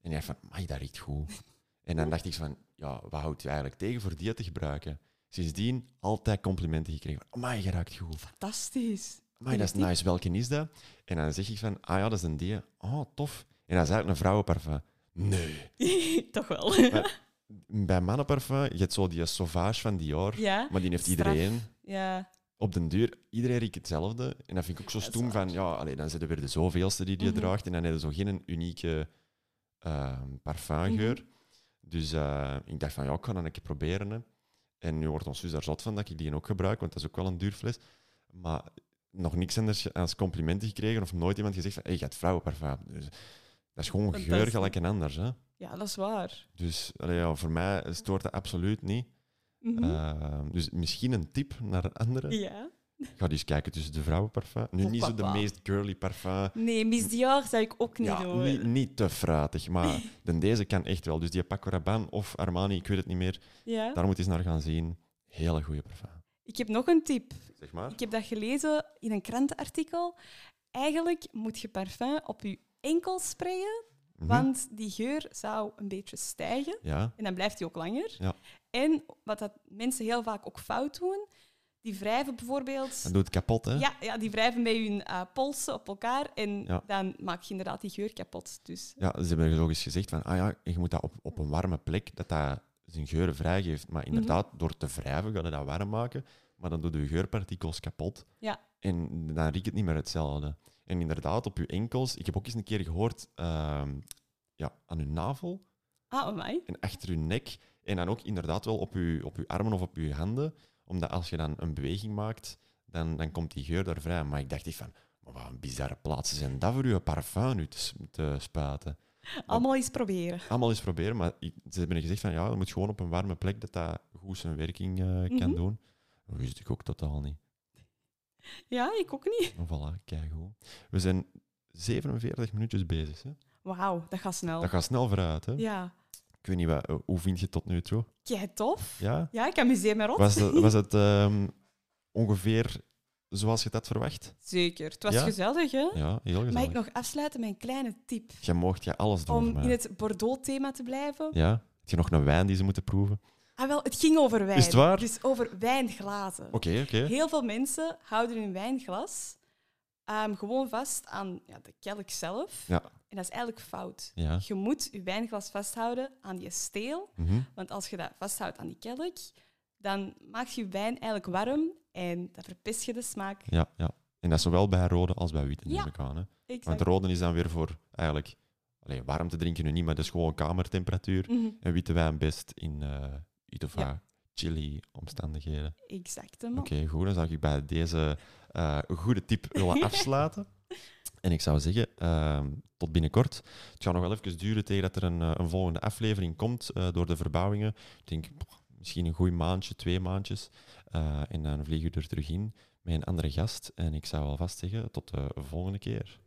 En ik dacht van, "Amai, dat riekt goed. En dan dacht ik van, ja, wat houdt je eigenlijk tegen voor die te gebruiken? Sindsdien altijd complimenten gekregen. van, Amai, je ruikt goed. Fantastisch. Amai, dat is nice. Welke is dat? En dan zeg ik van, ah ja, dat is een die. Oh, tof. En dat is eigenlijk een vrouwenparfum. Nee. Toch wel. Maar- Bij mannenparfum, je hebt zo die Sauvage van Dior. ja. Maar die heeft Straf. iedereen. Ja. Op den duur, iedereen riekt hetzelfde. En dat vind ik ook zo stoem van, ja, allee, dan zit er weer de zoveelste die die Mhm. draagt. En dan heb je zo geen unieke ehm parfumgeur. Mhm. Dus eh, ik dacht van, ja, ik ga dat een keer proberen. Hè. En nu wordt ons zus daar zot van dat ik die ook gebruik, want dat is ook wel een duur fles. Maar nog niks anders als complimenten gekregen of nooit iemand gezegd van, hey, je hebt vrouwenparfum. Dus, dat is gewoon geur gelijk een anders. Hè. ja, dat is waar. Dus allee, ja, voor mij stoort dat absoluut niet. Mhm. Eh, dus misschien een tip naar anderen. ja. Ga eens kijken tussen de vrouwenparfum. Nu niet zo de meest girly parfum. Nee, Miss Dior zou ik ook niet Ja, doen. niet, niet te fruitig, maar de deze kan echt wel. Dus die Paco Rabanne of Armani, ik weet het niet meer. Ja. Daar moet je eens naar gaan zien. Hele goede parfum. Ik heb nog een tip. Zeg maar. Ik heb dat gelezen in een krantenartikel. Eigenlijk moet je parfum op je enkel sprayen, Mhm. want die geur zou een beetje stijgen Ja, en dan blijft die ook langer. Ja. En wat dat mensen heel vaak ook fout doen, die wrijven bijvoorbeeld... dat doet het kapot, hè? Ja, ja, die wrijven met hun eh, polsen op elkaar en Ja. dan maak je inderdaad die geur kapot. Dus Ja, ze hebben ook eens gezegd van, ah ja, je moet dat op, op een warme plek, dat dat zijn geuren vrijgeeft. Maar inderdaad, Mhm. door te wrijven ga je dat warm maken, maar dan doe je geurpartikels kapot. Ja. En dan riekt het niet meer hetzelfde. En inderdaad, op je enkels, ik heb ook eens een keer gehoord, ehm, ja, aan je navel ah, amai. en achter je nek. En dan ook inderdaad wel op je, op je armen of op je handen. Omdat als je dan een beweging maakt, dan, dan komt die geur daar vrij. Maar ik dacht echt van, maar wat een bizarre plaatsen zijn dat voor je parfum nu te, te spuiten. Allemaal eens proberen. Allemaal eens proberen, maar ik- ze hebben gezegd van ja, je moet gewoon op een warme plek dat dat goed zijn werking eh, kan Mhm. doen. Dat wist ik ook totaal niet. Ja, ik ook niet. Maar voilà, kijk goed. We zijn 47 minuutjes bezig. Hè? Wauw, dat gaat snel. Dat gaat snel vooruit. Hè? Ja, Ik weet niet, wat, eh, hoe vind je het tot nu toe? kei tof. Ja? Ja, ik amuseer me rot. Was, het- was het ehm, ongeveer zoals je had verwacht? Zeker. Het was Ja? gezellig, hè? Ja, heel gezellig. Mag ik nog afsluiten met een kleine tip? Je mocht je alles doen Om in het Bordeaux-thema te blijven. Ja? Heb je nog een wijn die ze moeten proeven? Ah, wel, het ging over wijn. Is het waar? Dus over wijnglazen. Oké, oké. Heel veel mensen houden hun wijnglas ehm, gewoon vast aan ja, de kelk zelf. Ja. En dat is eigenlijk fout. Ja. Je moet je wijnglas vasthouden aan die steel. Mhm. Want als je dat vasthoudt aan die kelk, dan maakt je wijn eigenlijk warm en dan verpest je de smaak. ja, ja. En dat is zowel bij rode als bij witte, neem Ja. ik aan. Hè? Exact. Want rode is dan weer voor eigenlijk... Allee, warm te drinken nu niet, maar dat is gewoon kamertemperatuur. Mhm, En witte wijn best in eh iets of Ja. chilly omstandigheden. Exactement. Oké, goed. Dan zou ik bij deze eh, goede tip willen afsluiten. En ik zou zeggen, ehm, tot binnenkort. Het gaat nog wel even duren tegen dat er een, eh, een volgende aflevering komt eh, door de verbouwingen. Ik denk misschien een goed maandje, twee maandjes. Eh, en dan vliegen we er terug in met een andere gast. En ik zou alvast zeggen, tot de volgende keer.